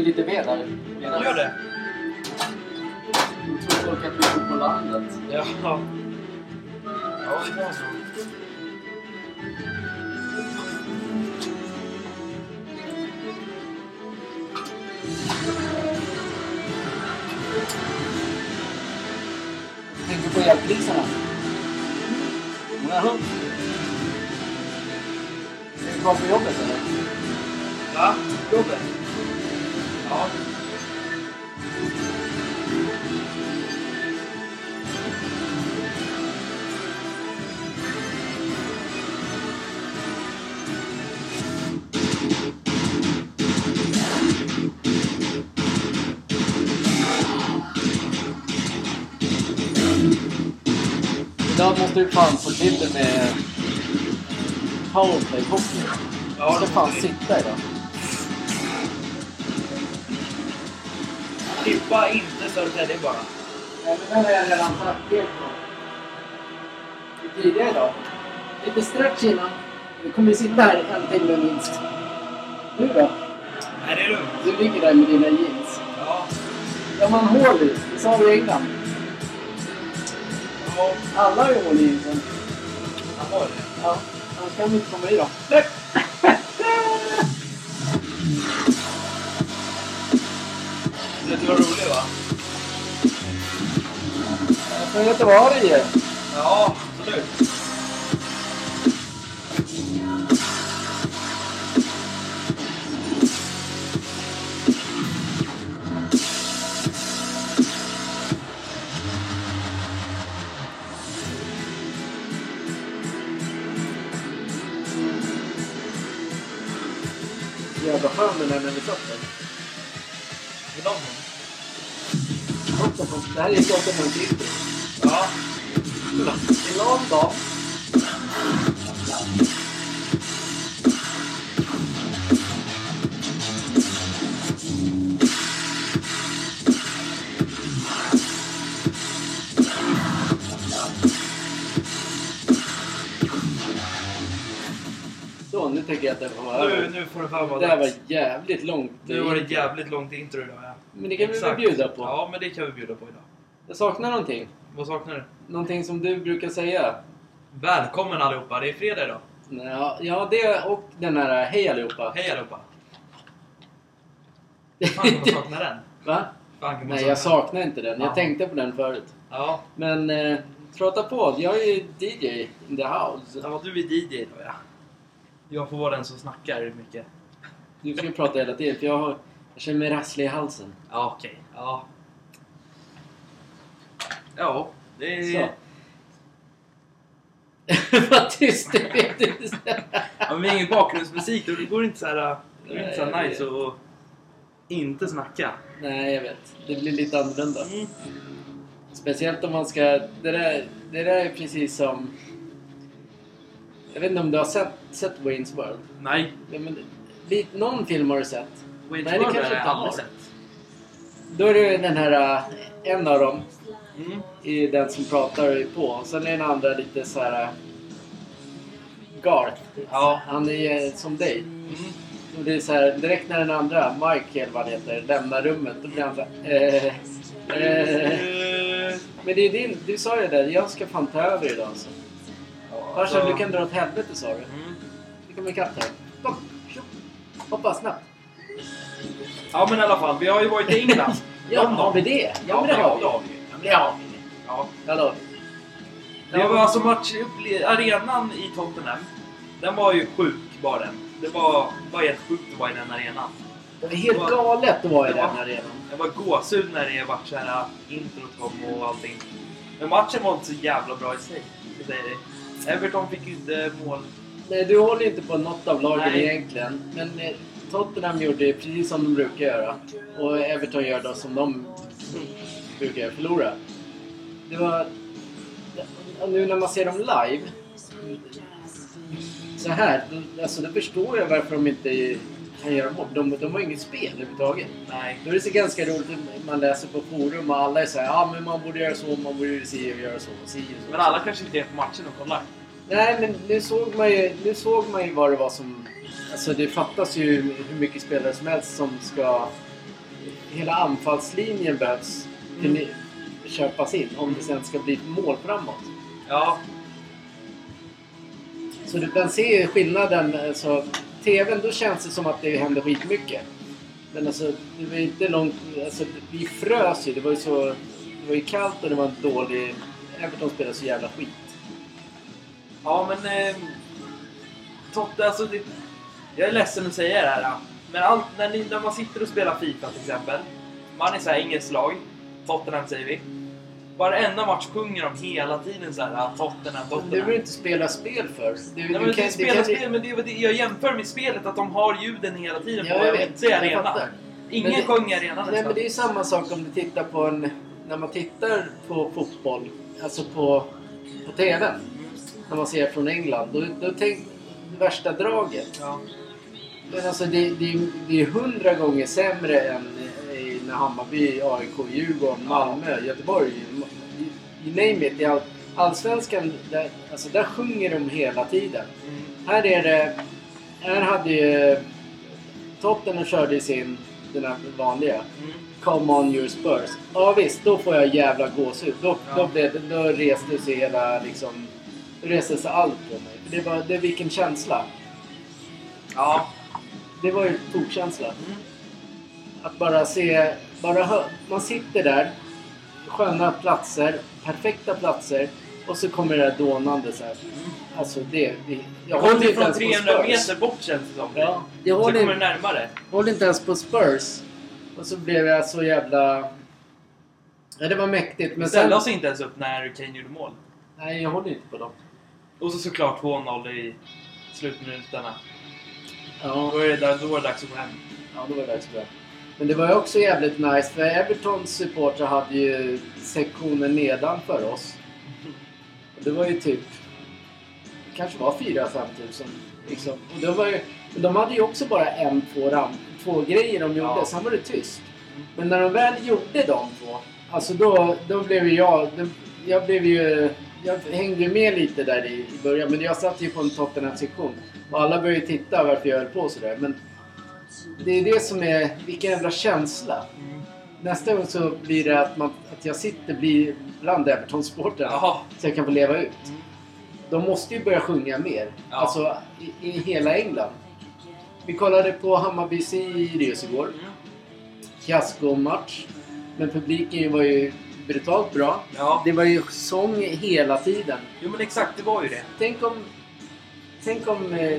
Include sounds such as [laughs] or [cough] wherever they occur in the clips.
in lite ved här. Gör det. Jag tror folk att vi bor på landet. Ja. Ja, det var så. Tänker på elpriserna? Jaha. Är du kvar på jobbet eller? Va? Jobbet? Ja. Idag måste du fan få till det med powerplay hockey. Ja, det fan sitta idag. Tippa inte Södertälje bara. Ja, men den har jag redan tagit helt på. Tidigare idag. Lite stretch innan. Vi kommer sitta här en timme minst. Du då? Nej, det är lugnt. Du ligger där med dina jeans. Ja. De har en hål i. Det sa vi i England. Ja, Alla har ju hål i jeansen. han har det. Ja, annars kan vi inte komma i då. Det var roligt va? Från Göteborg. Ja, absolut. Jävla skön den där när vi satt där. Är de någon? Det här är inte 8 punkter intro. Ja. I London. Så, nu tänker jag att Nu, nu får det fan vara Det här var jävligt långt. Nu var det jävligt långt intro idag. Ja. Men det kan vi väl Exakt. bjuda på? Ja, men det kan vi bjuda på idag. Jag saknar någonting. Vad saknar du? Någonting som du brukar säga. Välkommen allihopa, det är fredag idag. Ja, ja det och den här Hej allihopa. Hej allihopa. [laughs] Fan kan man sakna den? Va? Fan man Nej, jag sakna saknar inte den. Jag Ja. tänkte på den förut. Ja. Men eh, prata på. Jag är ju DJ in the house. ja, du är DJ då ja. Jag får vara den som snackar mycket. Du ska prata hela tiden för jag, har, jag känner mig rasslig i halsen. Ja, okej. Ja. Ja, det är... Så. [laughs] Vad tyst du blev. Ja, men ingen bakgrundsmusik då det går inte så här... Det är inte så här nice att inte snacka. Nej, jag vet. Det blir lite annorlunda. Mm. Speciellt om man ska... Det där, det där är precis som... Jag vet inte om du har sett, sett Wayne's World? Nej. Ja, men, lite, någon film har du sett. Wayne's Nej, det World kanske har jag aldrig sett. Då är det den här... äh, En av dem Mm. är den som pratar på. Sen är den andra lite så här... äh, Garth. Ja. Han är äh, som dig. Mm. Och det är så här, direkt när den andra, eller vad heter, lämnar rummet då blir han så här, eh, eh. Eh, Men det är din, du sa ju det, jag ska fan ta över idag alltså. Farsan du kan dra åt helvete sa du. Mm. Det kommer ikapp här. Kom. Hoppa snabbt. Ja men i alla fall, vi har ju varit i England. [laughs] Ja, London. har vi det? Ja, men det ja, vi. det har vi. Ja, men det har vi. Ja. Ja, då. Det var alltså match, arenan i Tottenham. Den var ju sjuk var den. Det var, var helt sjukt att vara i den arenan. Det var helt galet att vara i Det den var- arenan. Det var gåshud när det vart så här introt kom och allting. Men matchen var inte så jävla bra i sig. jag säga det. Everton fick inte mål. Nej, du håller inte på något av lagen Nej. egentligen. Men eh, Tottenham gjorde precis som de brukar göra. Och Everton gör då som de brukar göra, förlora. Det var... Nu när man ser dem live. Så här, alltså då förstår jag varför de inte kan göra mål. De, de har inget spel överhuvudtaget. Nej. Då är det så ganska roligt att man läser på forum och alla är såhär ja men man borde göra så, man borde göra si och göra så och si och så. Men alla kanske inte är på matchen och kollar. Nej, men nu såg man ju, nu såg man ju vad det var som... Alltså det fattas ju hur mycket spelare som helst som ska... Hela anfallslinjen behövs Mm. till, köpas in om det sen ska bli mål framåt. Ja, Så du kan se skillnaden. Alltså, TVn, då känns det som att det händer skitmycket. Men alltså, det var ju inte långt... Alltså, vi frös ju. Det var ju så... Det var ju kallt och det var en dålig... Everton spelade så jävla skit. ja men... Eh, Totte, alltså det, Jag är ledsen att säga det här. Men allt, när, ni, när man sitter och spelar Fifa till exempel. Man är så här engelskt lag. Tottenham säger vi. Varenda match sjunger de hela tiden så här ah, Tottenham, Du Tottenham. behöver inte spela spel för. Du, Nej, du men det kan- du spela kan- spel, men det det jag jämför med spelet att de har ljuden hela tiden Ja, på jag vet. Jag arenan. fattar. Ingen Men det- sjöng i arenan Nej, men nästan. det är ju samma sak om du tittar på en... När man tittar på fotboll, alltså på, på TVn, när man ser från England, då, då tänk värsta draget. Ja. Men alltså det, det, är- det är hundra gånger sämre än när Hammarby, AIK, Djurgården, Malmö, Göteborg, you name it. I all, allsvenskan, där, alltså där sjunger de hela tiden. Mm. Här är det... Här hade ju... Tottenham körde sin, den här vanliga. Mm. Come on your Spurs. Ja visst, då får jag jävla gåshud. Då, Ja. då, blev då reste sig hela liksom... Reste sig allt på mig. För det var, det, vilken känsla. Ja. Det var ju tokkänsla. Mm. Att bara se... Bara hö, man sitter där. Sköna platser. Perfekta platser. Och så kommer det där dånande så här. Alltså det... det jag Jag håller inte från ens på 300 Spurs. meter bort känns det som. Ja, jag Så håller, kommer det närmare. håller inte ens på Spurs. Och så blev jag så jävla... Ja, det var mäktigt. Men ställde sen... oss inte ens upp när Kane gjorde mål. Nej, jag håller inte på dem. Och så såklart 2-0 i slutminuterna. Ja, Då är det, där, då var det dags att gå hem. ja då var det dags för det. Men det var ju också jävligt nice för Evertons supportrar hade ju sektionen nedanför oss. Och det var ju typ... Det kanske var 4-5 tusen. Liksom. Och det var ju, de hade ju också bara en, två, ram, två grejer de gjorde. Ja. Sen var det tyst. Men när de väl gjorde de två. Alltså då, då blev ju jag... Jag blev ju... Jag hängde ju med lite där i, i början. Men jag satt ju på en Tottenham-sektion. Och alla började titta varför jag höll på sådär. Men det är det som är... Vilken jävla känsla. Mm. Nästa gång så blir det att, man, att jag sitter blir bland Everton-sportrarna. Jaha. Så jag kan få leva ut. Mm. De måste ju börja sjunga mer. Ja. Alltså i, i hela England. Vi kollade på Hammarby-Sirius igår. Mm. Fiaskomatch. Men publiken var ju brutalt bra. Ja. Det var ju sång hela tiden. Jo men exakt, det var ju det. Tänk om... Tänk om eh,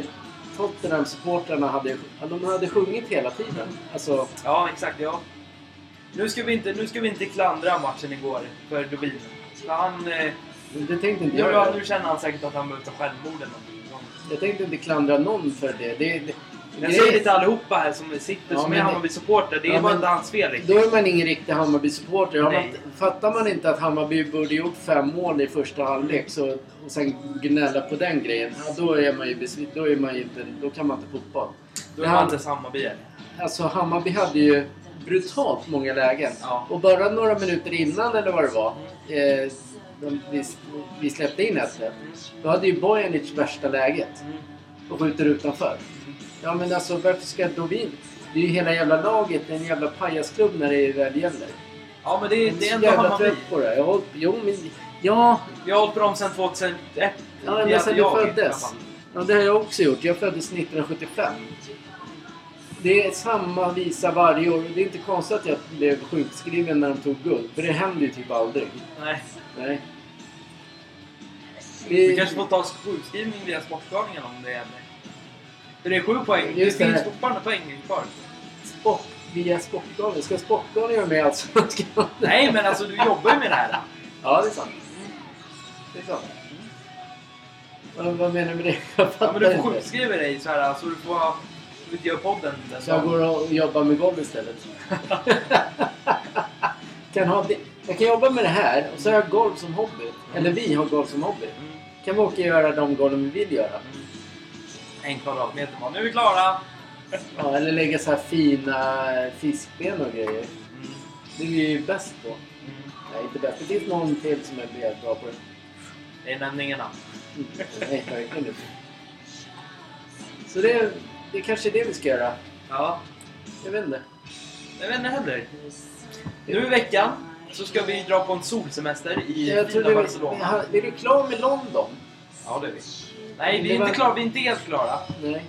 Tottenham-supportrarna hade, de hade sjungit hela tiden. Alltså, Ja, exakt. Ja. Nu ska vi inte, nu ska vi inte klandra matchen igår för Dubin. För Han, eh, det tänkte inte nu, jag göra. nu känner han säkert att han behöver ta självmord eller någonting. Jag tänkte inte klandra någon för det. det, det Jag säger det till allihopa här som sitter Ja, som är Hammarby-supporter. Det är Ja, bara inte hans fel riktigt. Då är man ingen riktig Hammarby-supporter. Man, fattar man inte att Hammarby borde gjort fem mål i första halvlek så, och sen gnälla på den grejen, ja, då är man ju besviken. Då, är man inte, då kan man inte fotboll. Då är man inte ens Hammarbyare. Alltså Hammarby hade ju brutalt många lägen. Ja. Och bara några minuter innan eller vad det var, eh, de, vi, vi släppte in 1 Då hade ju Bojanic värsta läget och skjuter utanför. Ja men alltså varför ska Dovin... Det är ju hela jävla laget, en jävla pajasklubb när det väl gäller. Ja, men det, Jag är- det är så ändå jävla Hammarby. trött på det. Jag har hållit, jo men... Ja, Vi har hållit på dem sedan 2001. ja men sen du jag, föddes. Ja, det har jag också gjort. Jag föddes 1975. Det är samma visa varje år. Det är inte konstigt att jag blev sjukskriven när de tog guld. För det händer ju typ aldrig. Nej. Nej. Vi- Du kanske får ta sjukskrivning via Sportgalningen om det gäller. Det är sju poäng. Just det det. finns fortfarande poäng kvar. Sport, via Sportgalningen. Ska Sportgalningen vara med Allsvenskan? [laughs] Nej, men alltså du jobbar ju med det här. Ja, det är sant. Det är sant. Vad, vad menar du med det? [laughs] Ja, men du får sjukskriva dig så här, så du får du inte göra podden den Så jag går och jobbar med golv istället. [laughs] kan ha det. Jag kan jobba med det här och så har jag golv som hobby. Eller vi har golv som hobby. Mm. Kan vi åka och göra de golven vi vill göra. En kvadratmeter bara. Nu är vi klara! Ja, eller lägga så här fina fiskben och grejer. Mm. Det är vi ju bäst på. Mm. Nej, inte bäst. Det finns någon till som är bra på det. Det är nämningarna. Mm. Nej, verkligen inte. Så det, det kanske är det vi ska göra. Ja, Jag vet inte. jag vet inte heller. Nu i veckan så ska vi dra på en solsemester i Jag tror fina Barcelona. vi, är du klar med London? Ja, det är vi. Nej, vi är inte klara. Vi är inte helt klara. Nej.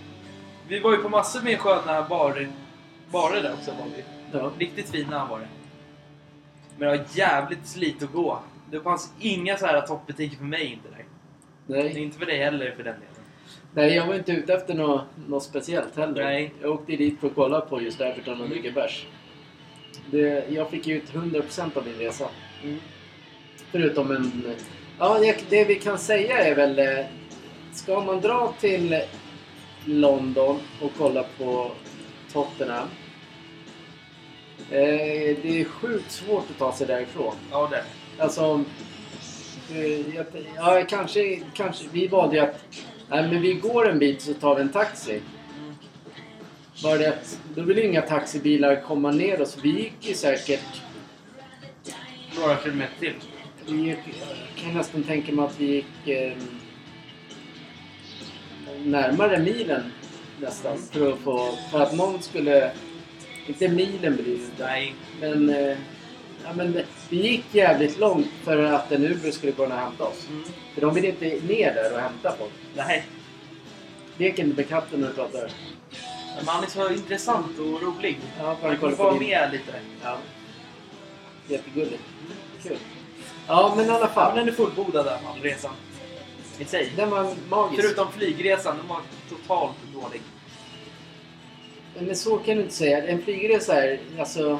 Vi var ju på massor med sköna bar, barer där också. Var vi. Ja. Riktigt fina var det. Men det var jävligt slit att gå. Det fanns inga så här toppbutiker för mig inte där. Nej. Inte för dig heller för den delen. Nej, jag var inte ute efter något, något speciellt heller. Nej. Jag åkte dit för att kolla på just Everton och dricka bärs. Det, jag fick ut 100% av min resa. Mm. Förutom en... Ja, det- det vi kan säga är väl... Ska man dra till London och kolla på Tottenham. Eh, det är sjukt svårt att ta sig därifrån. Ja, det. Alltså... eh, jag- Ja, kanske, kanske... Vi valde ju att... Nej, men vi går en bit så tar vi en taxi. Bara det att då vill inga taxibilar komma ner oss. Vi gick ju säkert... Några kilometer till. Vi gick, jag kan nästan tänka mig att vi gick eh, närmare milen nästan. För att, få, för att någon skulle... Inte milen inte. Nej. Men, eh, ja, men det- gick jävligt långt för att en Uber skulle kunna hämta oss. Mm. För de vill inte ner där och hämta folk. Nej. Lek inte med katten när du pratar. Men han är så intressant och rolig. Ja, att kommer få vara med lite. Ja. Jättegulligt. Kul. Ja, men i alla fall. den är fullbordad den resan. I sig. Den var magisk. Förutom flygresan, den var totalt dålig. Men så kan du inte säga. En flygresa är, alltså...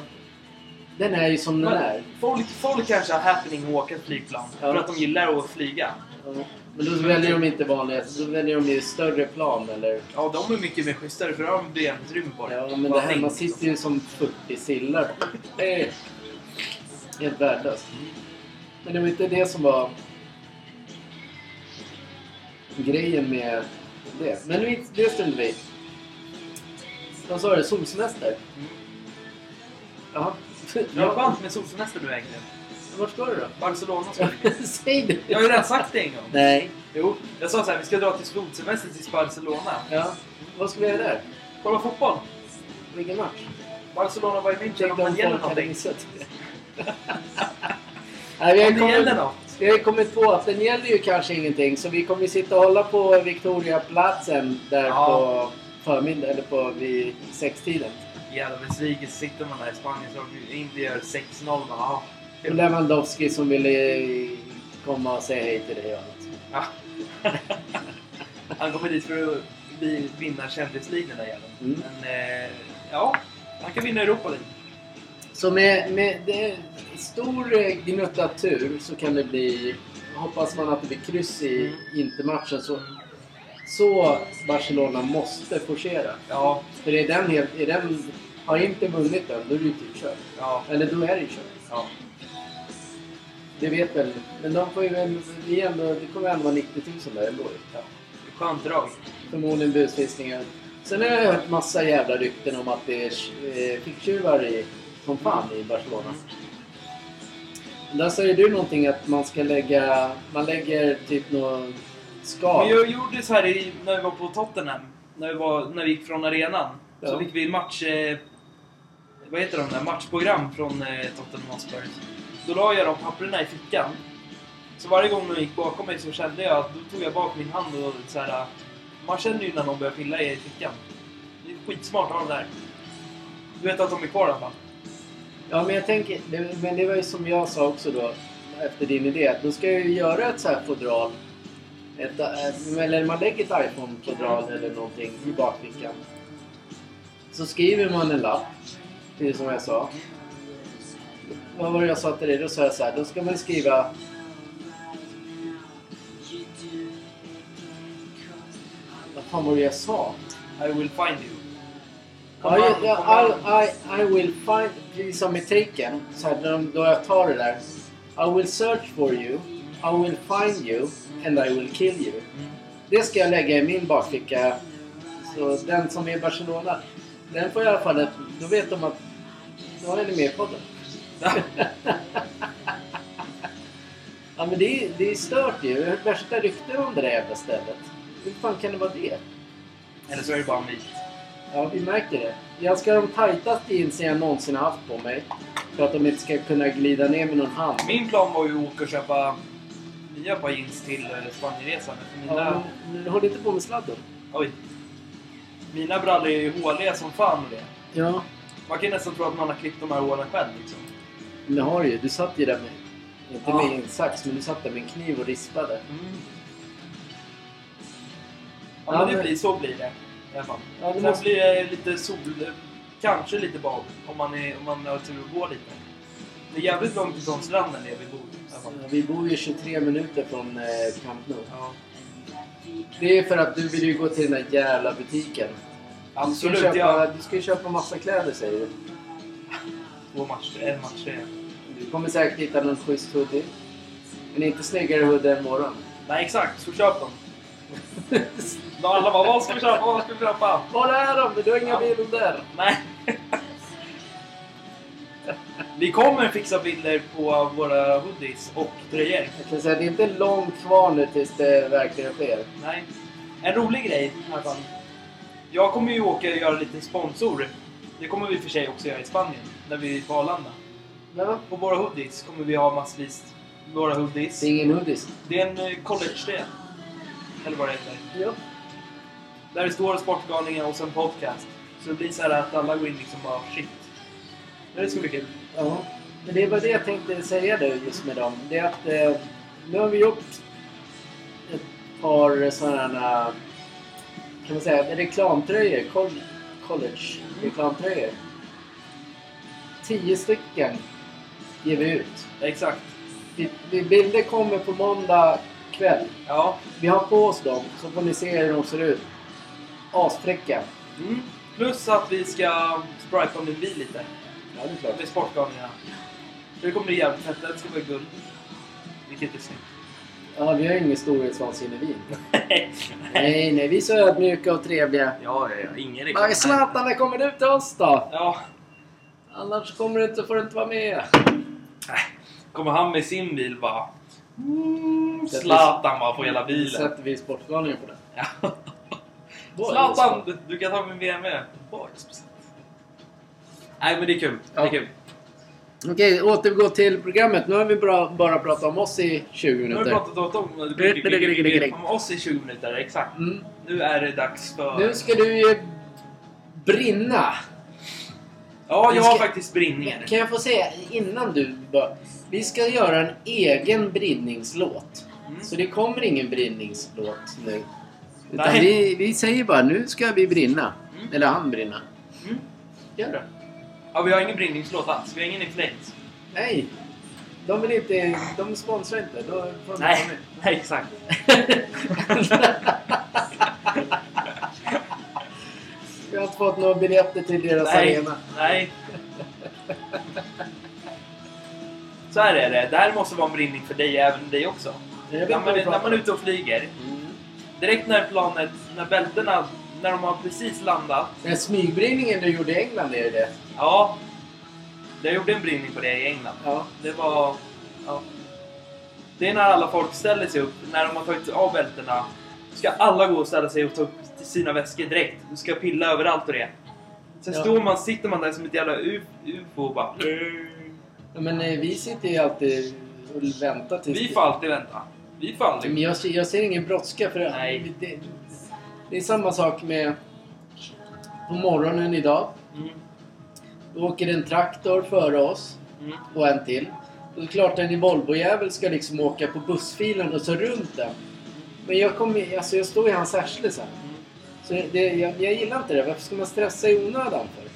Den är ju som den Men är. folk, folk kanske har happening att åka flygplan. Ja. För att de gillar att flyga. Ja. Men då väljer de inte vanliga, då väljer de ju större plan eller... Ja, de är mycket mer schysstare för de har benutrymme på det. Ja, men det här, man sitter ju som 40 sillar. Helt värdelöst. Men det var inte det som var grejen med det. Men nu- det struntar vi. Vad sa du? Solsemester? Mm. Jaha. Var skönt med solsemester nu egentligen. Vart ska du då? Barcelona ska vi. [laughs] Säg det! Jag har ju redan sagt det en gång. Nej. Jo, jag sa så här, vi ska dra till solsemester till Barcelona. Ja. Vad ska vi göra där? Kolla fotboll. Vilken match? Barcelona var i München om det gäller [laughs] någonting. Nej, vi, har Om det gäller kommit, något. Vi har kommit på att den gäller ju kanske ingenting så vi kommer sitta och hålla på Victoriaplatsen där Ja. på förmiddag eller på vid sextiden. Jävla besvikelse. Sitter man där i Spanien så inte gör 6-0. bara, Ja. Och Lewandowski som ville komma och säga hej till dig och allt. Ja. Han kommer dit för att vinna Champions League den där jäveln. Mm. Men eh, ja, han kan vinna Europa League. Så med, med det, stor eh, gnutta tur så kan det bli... Hoppas man att det blir kryss i Mm. Intermatchen så, så Barcelona måste forcera. Ja, För är den, helt, är den, har inte vunnit den, då är det ju typ kört. ja, Eller då är det ju kört. ja. Det vet väl. Men de får ju väl, vi ändå, det kommer ändå vara 90 000 där ändå. Ja. Skönt drag. Förmodligen busvisningar. Sen har jag hört massa jävla rykten om att det är eh, ficktjuvar i, som fan i Barcelona. Där säger du någonting att man ska lägga, man lägger typ någon skal. Men jag gjorde så här i, när vi var på Tottenham. När vi, var, när vi gick från arenan. Så Ja. fick vi match... Eh, vad heter de där? Matchprogram från eh, Tottenham Hotspur. Då la jag de papperna i fickan. Så varje gång de gick bakom mig så kände jag att då tog jag bak min hand och så här. Man känner ju när någon börjar pilla i fickan. Det är skitsmart att ha dem där. Du vet att de är kvar i alla fall. Ja, men jag tänker, det, men det var ju som jag sa också då efter din idé. att Då ska jag ju göra ett så här fodral ett, eh, eller man lägger ett iPhone-fodral eller någonting i bakfickan. Så skriver man en lapp. Det som jag sa. Vad var det jag sa till dig? Då sa jag så här. Då ska man skriva... Vad fan var det jag sa? I will find you. Ja, ja, ja, I, I, I will find... Precis som i tricken. Så här, då, jag tar det där. I will search for you. I will find you. And I will kill you. Det ska jag lägga i min bakficka. Så den som är i Barcelona. Den får i alla fall ett... Då vet de att... Då är ni med på den. [laughs] ja men det är, det är stört ju. Jag har värsta rykten om det där jävla stället. Hur fan kan det vara det? Eller så är det bara en myt. Ja, vi märker det. Jag ska ha de tajtaste jeansen jag någonsin har haft på mig. För att de inte ska kunna glida ner med någon hand. Min plan var ju att åka och köpa nya par jeans till eh, Spanienresan. Mina, Ja, men håll inte på med sladden. oj. Mina brallor är ju håliga som fan det. Ja, Man kan nästan tro att man har klippt de här hålen själv liksom. men det har du ju. Du satt ju där med... Inte Ja. med en sax, men du satt där med en kniv och rispade. Mm. Ja, men det blir, så blir det. I alla fall. Ja, det Sen måste- blir det lite sol, kanske lite bad om man, är, om man har tur att gå lite. Det är jävligt långt ifrån stranden där vi bor. Ja, Vi bor ju 23 minuter från eh, Camp Nou. Ja. Det är för att du vill ju gå till den där jävla butiken. Absolut, Du ska, köpa, ja. du ska ju köpa massa kläder säger du. Två matcher, en match. Du kommer säkert hitta någon schysst hoodie. Men inte snyggare hoodie än våran. Nej, exakt. Så köp dem. [laughs] Då alla bara, vad ska vi köpa? Vad ska vi köpa? Var är de? Du har inga Ja. bilder. Nej. [laughs] Vi kommer fixa bilder på våra hoodies och tröjor. Jag kan säga att det är inte långt kvar nu tills det verkligen sker. Nej. En rolig grej i alla fall. Jag kommer ju åka och göra lite sponsor. Det kommer vi för sig också göra i Spanien. När vi är på Arlanda. Ja. På våra hoodies kommer vi ha massvis. Våra hoodies. Det är ingen hoodies. Det är en eh, college-tröja. Eller vad det heter. Ja. Där det står Sportgalningen och sen podcast. Så det blir så här att alla går in liksom bara shit. Det ska bli kul. ja. Men det var det jag tänkte säga då just med dem. Det är att eh, nu har vi gjort ett par sådana kan man säga reklamtröjor. Col- College reklamtröjor. Tio stycken ger vi ut. Exakt. Vi- vi- Bilder kommer på måndag kväll. Ja. Vi har på oss dem så får ni se hur de ser ut. Asfräcka. Mm. Plus att vi ska spripa min bil lite. Ja, det är klart. Med Sportgalningarna. Det kommer bli jävligt fett. Den ska vara guld. Vilket är snyggt. Ja, vi har ingen storhetsvansinne vi. [laughs] Nej, nej, vi är så ödmjuka och trevliga. Ja, ja, ja. Ingen Men Zlatan, när kommer du till oss då? Ja. Annars kommer du inte, får du inte vara med. Kommer han med sin bil bara... Mm, Zlatan bara på hela bilen. sätter vi sportgalningen på den. Ja. Zlatan, du- du kan ta min BMW. Boys. Nej, men det är kul. Det är Ja. kul. Okej, återgå till programmet. Nu har vi bra, bara pratat om oss i 20 Nu har vi minuter. pratat om, om oss i 20 minuter. Exakt. Mm. Nu är det dags för... Nu ska du ju brinna. Ja, jag har ska- faktiskt brinningar. Kan jag få säga innan du bör... Vi ska göra en egen brinningslåt. Mm. Så det kommer ingen brinningslåt nu. Utan vi, vi säger bara nu ska vi brinna. Mm. Eller han brinna. Mm. Gör det. Ja, vi har ingen brinningslåt alls. Vi har ingen i. Nej. De vill inte... De sponsrar inte. Då får de Nej, nej exakt. [laughs] Vi har inte fått några biljetter till deras Nej, arena. nej. Så här är det. Det här måste vara en brinning för dig, även dig också. När man, när man är ute och flyger, Mm. Direkt när planet, när bältena, när de har precis landat. Den smygbrinningen du gjorde i England, är det det? Ja, jag gjorde en brinning på det i England. Ja. Det var... Ja. Det är när alla folk ställer sig upp, när de har tagit av bältena. Ska alla gå och ställa sig och ta upp sina väskor direkt. Du ska pilla överallt och det. Sen Ja. står man, sitter man där som ett jävla ufo och bara... Ja, Men eh, vi sitter ju alltid och väntar tills... Vi får alltid vänta. Vi får aldrig... Men jag, ser- jag ser ingen brådska för Nej. Det, det är samma sak med... På morgonen idag. Mm. Då åker en traktor före oss Mm. och en till. Är det klart en Volvo-jävel ska liksom åka på bussfilen och så runt den. Men jag, kommer, alltså jag står i hans arsle sen. Mm. Så det, jag, jag gillar inte det. Varför ska man stressa i onödan för?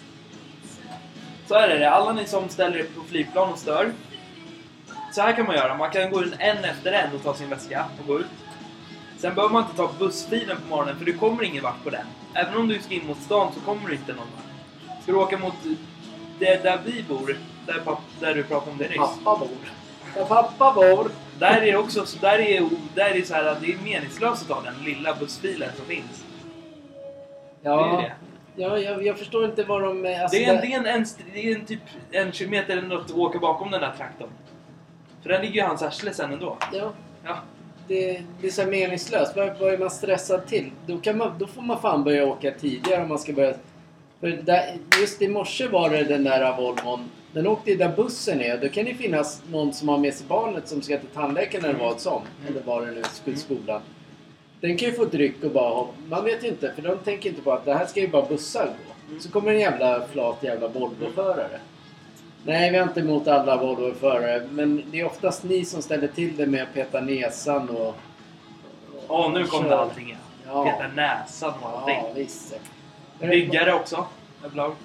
Så här är det, alla ni som ställer er på flygplan och stör. Så här kan man göra, man kan gå in en efter en och ta sin väska och gå ut. Sen behöver man inte ta bussfilen på morgonen för du kommer ingen vart på den. Även om du ska in mot stan så kommer du inte någon vart. Ska du åka mot det där vi bor, där, papp, där du pratade om det nyss. Pappa bor. Där pappa bor. Där är det också så, där är, där är så här att det är meningslöst att ta den lilla bussfilen som finns. Ja, det. ja jag, jag förstår inte vad de... eh, Alltså Det är, en, det, är en, en, det är en typ en kilometer eller något att åka bakom den där traktorn. För den ligger ju i hans arsle sen ändå. Ja, Ja. det, det är så här meningslöst. Vad, vad är man stressad till? Då, kan man, då får man fan börja åka tidigare om man ska börja... För där, just i morse var det den där Volvon. Den åkte ju där bussen är. Då kan det finnas någon som har med sig barnet som ska till tandläkaren eller vad som. Eller vad det nu är, skolan. Den kan ju få ett ryck och bara hoppa. Man vet ju inte, för de tänker inte på att det här ska ju bara bussar gå. Så kommer en jävla flat jävla Volvo-förare. Nej, vi har inte emot alla Volvo-förare. Men det är oftast ni som ställer till det med att peta näsan och... Åh, nu kom det allting igen. Ja. Peta näsan och allting. Ja, visst. Byggare också. överlag.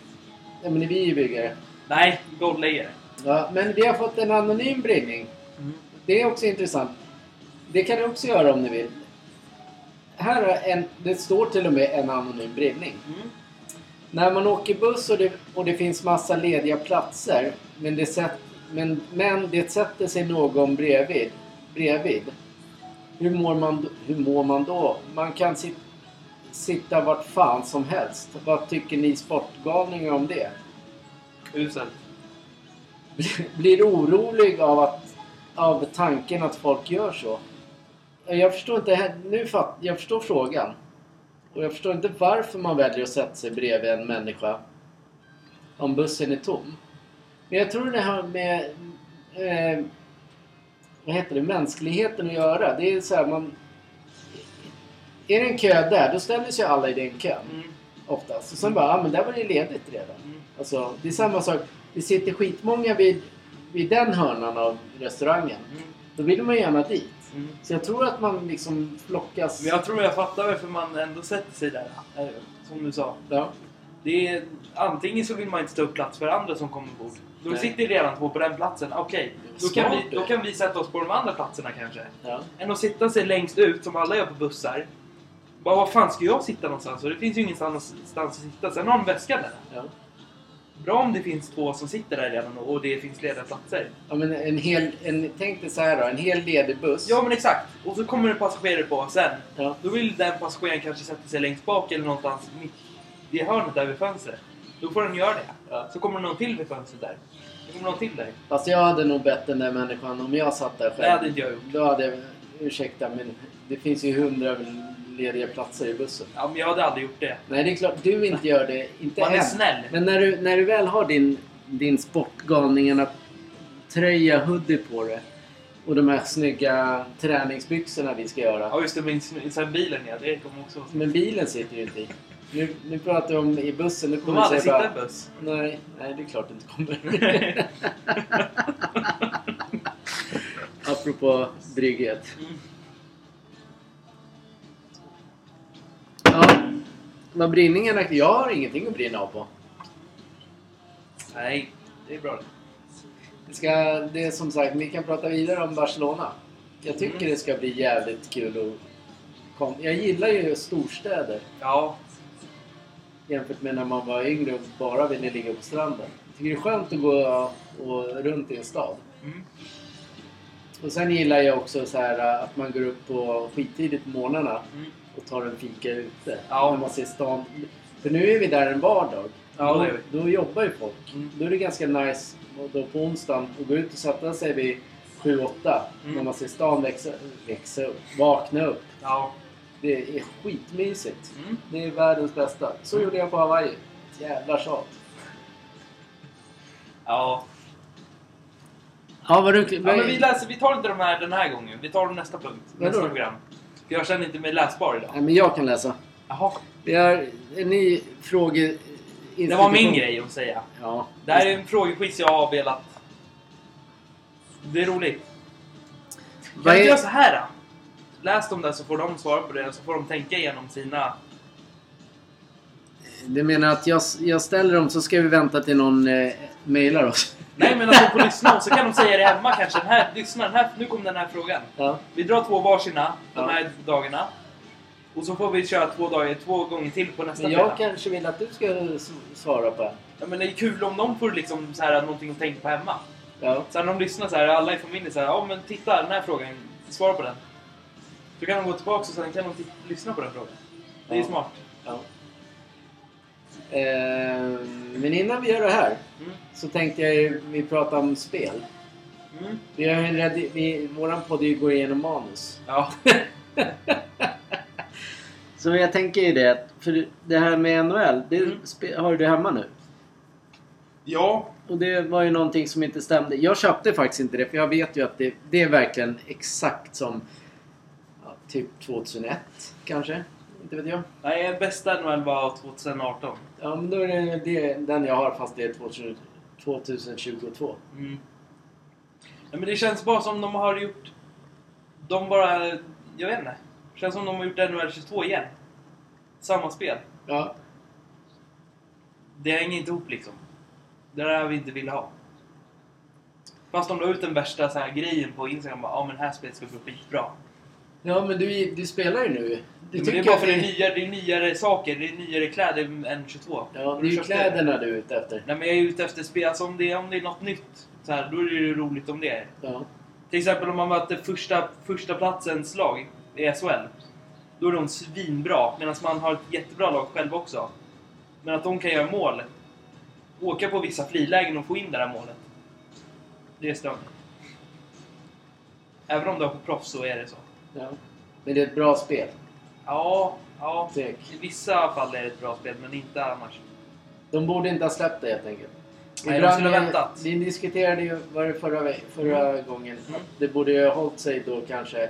Ja, men vi är ju byggare. Nej, golvläggare. Ja, men vi har fått en anonym brinning. Mm. Det är också intressant. Det kan ni också göra om ni vill. Här är en, det står till och med en anonym brinning. Mm. När man åker buss och det, och det finns massa lediga platser men det, sätt, men, men det sätter sig någon bredvid, bredvid. Hur, mår man, hur mår man då? Man kan sit, sitta vart fan som helst. Vad tycker ni sportgalningar om det? Uselt. [laughs] Blir orolig av, att, av tanken att folk gör så? Jag förstår inte. Nu fatt, jag förstår frågan. Och jag förstår inte varför man väljer att sätta sig bredvid en människa om bussen är tom. Men jag tror det har med eh, vad heter det, mänskligheten att göra. Det är så här, man... Är det en kö där, då ställer sig alla i den kön. Mm. Oftast. Och sen bara, ja men där var det ledigt redan. Mm. Alltså, det är samma sak. Det sitter skitmånga vid, vid den hörnan av restaurangen. Mm. Då vill man gärna dit. Mm. Så jag tror att man liksom flockas. Men jag tror jag fattar varför man ändå sätter sig där. eh, Som du sa. Ja. Det är, antingen så vill man inte ta upp plats för andra som kommer ombord. Då Nej. sitter redan två på den platsen. Okej, då, kan vi, då kan vi sätta oss på de andra platserna kanske. Ja. Än att sitta sig längst ut som alla gör på bussar. Bara, var fan ska jag sitta någonstans? Och det finns ju ingenstans att sitta. Sen har de väskan där. Ja. Bra om det finns två som sitter där redan och det finns lediga platser. ja men en hel, en, tänk dig så här då. En hel ledig buss. Ja men exakt. Och så kommer det passagerare på sen. Ja. Då vill den passageraren kanske sätta sig längst bak eller någonstans mitt i hörnet där vid fönstret. Då får den göra det. Ja. Så kommer någon till vid fönstret där. Då kommer någon till där. Fast jag hade nog bett den där människan om jag satt där själv. Det hade inte jag gjort. Då hade jag, ursäkta men det finns ju hundra lediga platser i bussen. Ja, men jag hade aldrig gjort det. Nej, det är klart du inte gör det. Inte Man är än. snäll. Men när du, när du väl har din, din sportgalningarna tröja, hoodie på dig och de här snygga träningsbyxorna vi ska göra. Ja just det, min, sen bilen ja. Det kommer också Men bilen sitter ju inte i. Nu, nu pratar vi om i bussen. Nu kommer aldrig suttit i buss. Nej, nej, det är klart det inte kommer. [laughs] Apropå drygghet. Mm. Ja, vad brinningen är- Jag har ingenting att brinna av på. Nej, det är bra det. Ska, det är som sagt, vi kan prata vidare om Barcelona. Jag tycker Mm. det ska bli jävligt kul att kom. Jag gillar ju storstäder Ja. jämfört med när man var yngre och bara ville ligga på stranden. Jag tycker det är skönt att gå och, runt i en stad. Mm. Och sen gillar jag också så här att man går upp på skittidigt på morgnarna Mm. Och tar en fika ute. Ja. När man ser stan. För nu är vi där en vardag. Ja, då, då jobbar ju folk. Mm. Då är det ganska nice då på onsdagen att gå ut och sätta sig vid 7-8 Mm. när man ser stan växa, växa upp, vakna upp. Ja. Det är skitmysigt. Mm. Det är världens bästa. Så gjorde jag på Hawaii. Jävla tjat. Ja. Ja, vad du... ja men vi, läser, vi tar inte de här den här gången. Vi tar dem nästa punkt. Nästa program. För jag känner inte mig läsbar idag. Nej, men jag kan läsa. Jaha. Vi har en ny fråge... Det var min grej att säga. Ja. Det här är en frågequiz jag har velat... Det är roligt. Kan vi är- göra så här då? läst dem där så får de svara på det. Så får de tänka igenom sina... Du menar att jag, jag ställer dem så ska vi vänta till någon eh, mejlar oss? Nej men de får lyssna och så kan de säga det hemma kanske. Den här, lyssna, den här, nu kommer den här frågan. Ja. Vi drar två varsina de Ja. här dagarna. Och så får vi köra två, dagar, två gånger till på nästa Men jag fredag. kanske vill att du ska s- svara på det. Ja, men det är kul om de får liksom så här, någonting att tänka på hemma. Ja. Sen när de lyssnar så här, alla i familjen så här, ja men titta den här frågan, svara på den. Så kan de gå tillbaka och sen kan de lyssna på den frågan. Det är Ja. smart. ja. Eh, men innan vi gör det här Mm. så tänkte jag ju, vi pratar om spel. Mm. Vi har en redi- vi, våran podd går igenom manus. Ja. [laughs] Så jag tänker ju det, för det här med NHL, det Mm. spe- har du hemma nu. ja. Och det var ju någonting som inte stämde. Jag köpte faktiskt inte det för jag vet ju att det, det är verkligen exakt som ja, typ 2001 kanske. Inte vet jag. Nej, bästa NHL var 2018. Ja men då är det, det den jag har fast det är 2000, 2022. Mm. Ja, men det känns bara som de har gjort... De bara... Jag vet inte. Det känns som de har gjort NHL 22 igen. Samma spel. Ja. Det hänger inte ihop liksom. Det där vi inte vill ha. Fast de la ut den värsta så här grejen på Instagram. Ja men det här spelet ska bli skitbra. Ja men du, du spelar ju nu. Du Men det är bara för det är, nyare, det är nyare saker. Det är nyare kläder än 22. Ja, det är ju kläderna du är ute efter. Nej men jag är ute efter spel. Alltså om det, om det är något nytt. Så här, då är det ju roligt om det är. Ja. Till exempel om man möter första, första platsens lag i SHL. Då är de svinbra, medan man har ett jättebra lag själv också. Men att de kan göra mål, åka på vissa frilägen och få in det där målet. Det är störande. Även om du har på proffs så är det så. Ja. Men det är ett bra spel. Ja, ja. I vissa fall är det ett bra spel, men inte annars. De borde inte ha släppt det helt enkelt. Nej, de skulle ha väntat. Vi diskuterade ju var det förra, ve- förra gången Mm. att det borde ju ha hållit sig då kanske...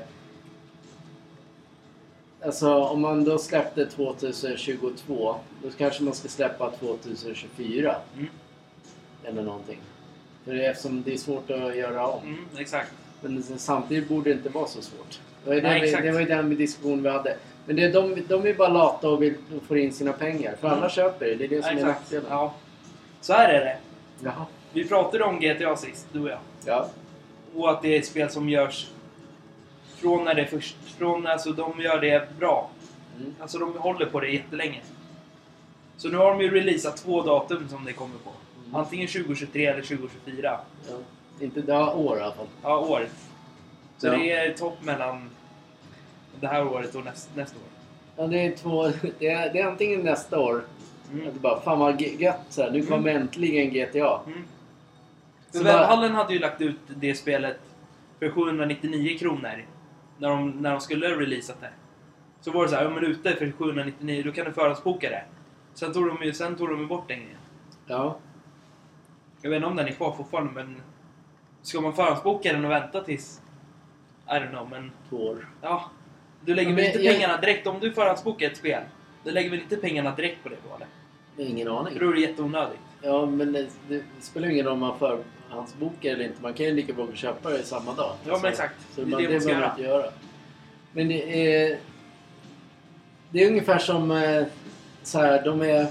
Alltså om man då släppte 2022 då kanske man ska släppa 2024 Mm. eller någonting. För det, eftersom det är svårt att göra om. Mm, exakt. Men samtidigt borde det inte vara så svårt. Det var ju, Nej, den, vi, det var ju den diskussion vi hade. Men det, de, de är bara lata och vill och får in sina pengar. För Mm. alla köper det. Det är det som är exakt. nackdelen. Ja. Så här är det. Jaha. Vi pratade om GTA sist, du och jag. Ja. Och att det är ett spel som görs från när det är först... Från, alltså de gör det bra. Mm. Alltså de håller på det jättelänge. Så nu har de ju releasat två datum som det kommer på. Mm. Antingen 2023 eller 2024. Ja. Inte det år i alla fall. Ja, år. Så Ja. det är topp mellan det här året och näst, nästa år. Ja, det är två... Det är, det är antingen nästa år. Mm. Att bara, fan vad gött så här. Nu kommer äntligen GTA. Mm. Så Webbhallen hade ju lagt ut det spelet för 799 kronor. När de, när de skulle releasat det. Så var det så här, ja men ute för 799, då kan du förhandsboka det. Sen tog de ju, sen tog de bort den grejen. Ja. Jag vet inte om den är kvar fortfarande, men... Ska man förhandsboka den och vänta tills... I don't know, men... Två år. Ja. Du lägger Men väl inte jag- pengarna direkt... Om du förhandsbokar ett spel, du lägger väl inte pengarna direkt på det då, eller? Ingen aning. För då är det jätteonödigt. Ja, men det, det spelar ju ingen roll om man förhandsbokar eller inte. Man kan ju lika bra köpa det samma dag. Ja, men exakt. Så Det är man, det det man ska inte göra. Men det är... Det är ungefär som eh, så här, de är...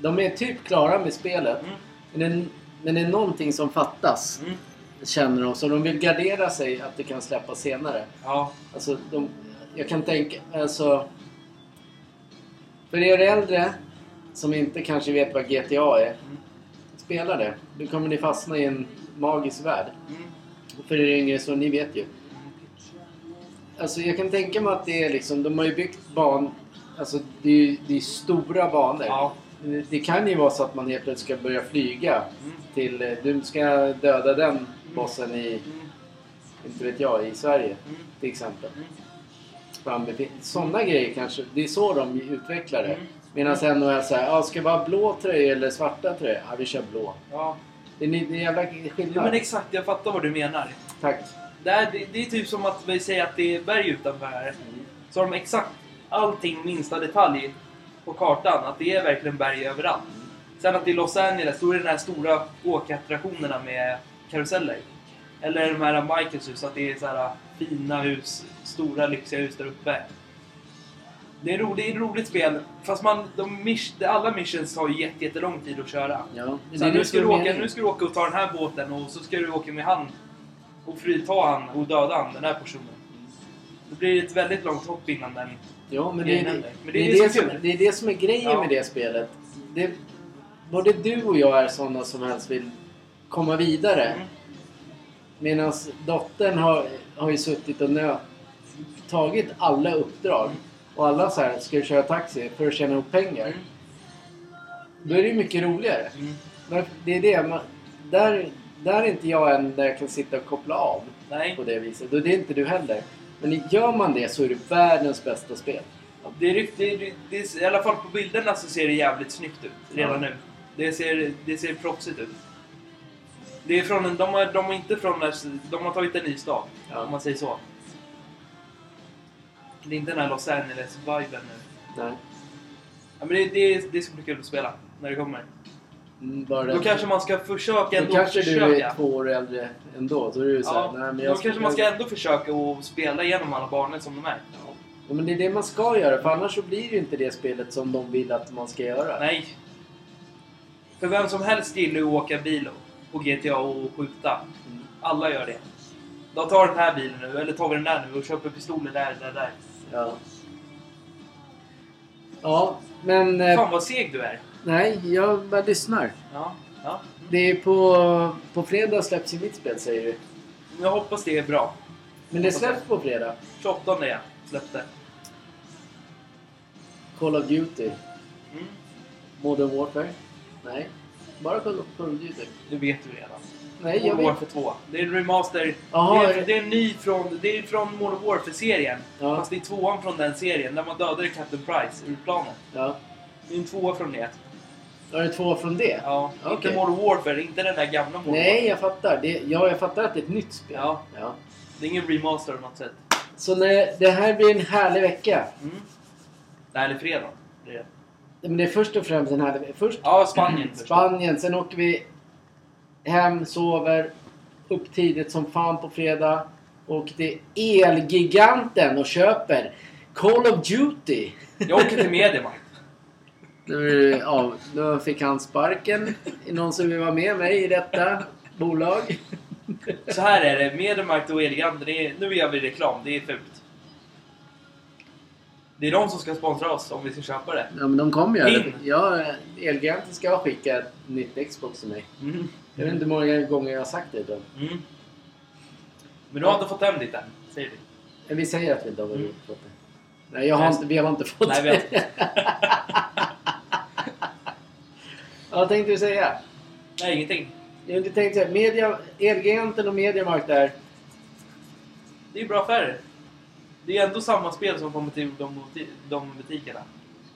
De är typ klara med spelet. Mm. Men, det, men det är någonting som fattas. Mm. Känner de. Så de vill gardera sig att det kan släppas senare. Ja. Alltså, de, jag kan tänka... Alltså... För er äldre som inte kanske vet vad GTA är. Mm. Spela det. Då kommer ni fastna i en magisk värld. Mm. Och För er yngre så ni vet ju. Alltså jag kan tänka mig att det är liksom, de har ju byggt ban... Alltså det är det är stora banor. Ja. Det- Det kan ju vara så att man helt plötsligt ska börja flyga Mm. till... eh, Du ska döda den bossen i, Mm. inte vet jag, i Sverige Mm. till exempel. Mm. Sådana grejer kanske, det är så de utvecklar det. Mm. Medan NHL säger, ja, ska vi ha blå tröja eller svarta tröja? Ja, vi kör blå. Ja. Det är en jävla ja, skillnad. men exakt. Jag fattar vad du menar. Tack. Det, är, det, det är typ som att vi säger att det är berg utanför här. Så har de exakt allting, minsta detalj på kartan. Att det är verkligen berg överallt. Sen att i Los Angeles, då är det de här stora åkattraktionerna med karuseller. Eller de här Michaels hus, att det är så här fina hus, stora lyxiga hus där uppe. Det är, ro, det är ett roligt spel, fast man, de miss, alla missions tar ju jätte, jättelång tid att köra. Ja, men Så det nu, det ska du åka, nu ska du åka och ta den här båten och så ska du åka med han och frita han och döda han, den här personen. Då blir det ett väldigt långt hopp innan den... Ja, men det, är, händer. det, Men är det, som, det är det som är grejen Ja. med det spelet. Det, både du och jag är sådana som helst vill komma vidare. Mm. Medan dottern har, har ju suttit och nö, tagit alla uppdrag. Och alla så här, ska du köra taxi för att tjäna ihop pengar? Mm. Då är det ju mycket roligare. Mm. Det är det. Man, där, där är inte jag än där jag kan sitta och koppla av Nej. på det viset. Och det är inte du heller. Men gör man det så är det världens bästa spel. Det är, det, det är, I alla fall på bilderna så ser det jävligt snyggt ut redan Ja. nu. Det ser, det ser proffsigt ut. Det är från de, har, de har inte från... De har tagit en ny stad, Ja. om man säger så. Det är inte den här Los Angeles-viben nu. Nej. Ja, men det, det, det ska bli kul att spela när det kommer. Mm, bara Då kanske man ska försöka Då ändå kanske du försöka. är två år äldre ändå. Då är du så här, Ja, nej, men då jag kanske man ska ändå försöka att spela igenom alla banorna som de är. Ja, men det är det man ska göra. För annars så blir det ju inte det spelet som de vill att man ska göra. Nej. För vem som helst gillar ju att åka bil på GTA och skjuta. Mm. Alla gör det. Då tar den här bilen nu, eller tar vi den där nu och köper pistoler där, där, där. Ja. Ja, men... eh, Fan vad seg du är. Nej, jag bara lyssnar. Ja, ja. Det är på... På fredag släpps ju mitt spel säger du. Jag hoppas det är bra. Men det släpps på fredag. 28 jag släppte. Call of Duty. Mm. Modern Warfare. Nej. Bara Duty. Det vet du redan. Nej, jag Modern vet. Warfare 2. Det är en remaster. Jaha, det, är, det är en ny från, det är från Modern Warfare-serien. Ja. Fast det är tvåan från den serien, där man dödade Captain Price ur planet. Ja. Det är en tvåa från det. Är det två från det? Ja, Okej. inte Modern Warfare, inte den där gamla Modern Nej, jag fattar. Det, ja, jag fattar att det är ett nytt spel. Ja. ja. Det är ingen remaster på något sätt. Så när, det här blir en härlig vecka. Mm. Nej, eller fredag. Det är det. Men det är först och främst en härlig Först Ja, Spanien. Spanien, sen åker vi hem, sover, upp tidigt som fan på fredag. Och till Elgiganten och köper Call of Duty. Jag åker till Mediamarkt. [laughs] Ja, då fick han sparken. Är det någon som vill vara med mig i detta bolag? Så här är det, Mediamarkt och Elgiganten, det är, nu gör vi reklam, det är fult. Det är de som ska sponsra oss om vi ska köpa det. Ja, men de kommer göra det. Ja, Elgiganten ska skicka ett nytt Xbox till mig. Mm. Jag vet inte hur många gånger jag har sagt det. Då. Mm. Men du har inte fått hem ditt än, säger vi. Men vi säger att vi inte har Mm. fått det. Nej, jag har Nej. inte, vi har inte fått Nej, vi har det. [laughs] Vad tänkte du säga? Nej, ingenting. Jag inte tänkt säga. Media, Elgiganten och Mediamarkt där. Det är bra affärer. Det är ändå samma spel som kommer till de, de butikerna.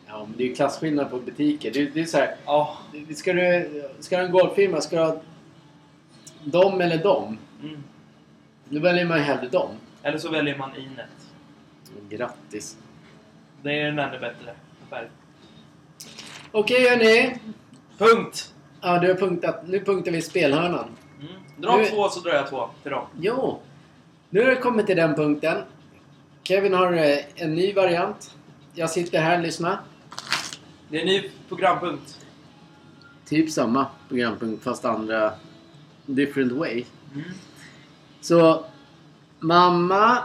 Ja, men det är ju klasskillnad på butiker. Det, det är så här. Ja. Ska du, ska du ha en golffirma, ska du ha dem eller dem? Mm. Väljer man ju hellre dem. Eller så väljer man Inet. Grattis. Det är en ännu bättre affär. Okej hörni. Punkt! Ja, du har punktat. Nu punktar vi spelhörnan. Mm. Dra Nu- två så drar jag två till dem. Jo. Nu har det kommit till den punkten. Kevin har eh, en ny variant. Jag sitter här och lyssnar. Det är en ny programpunkt. Typ samma programpunkt fast andra different way. Mm. Så mamma,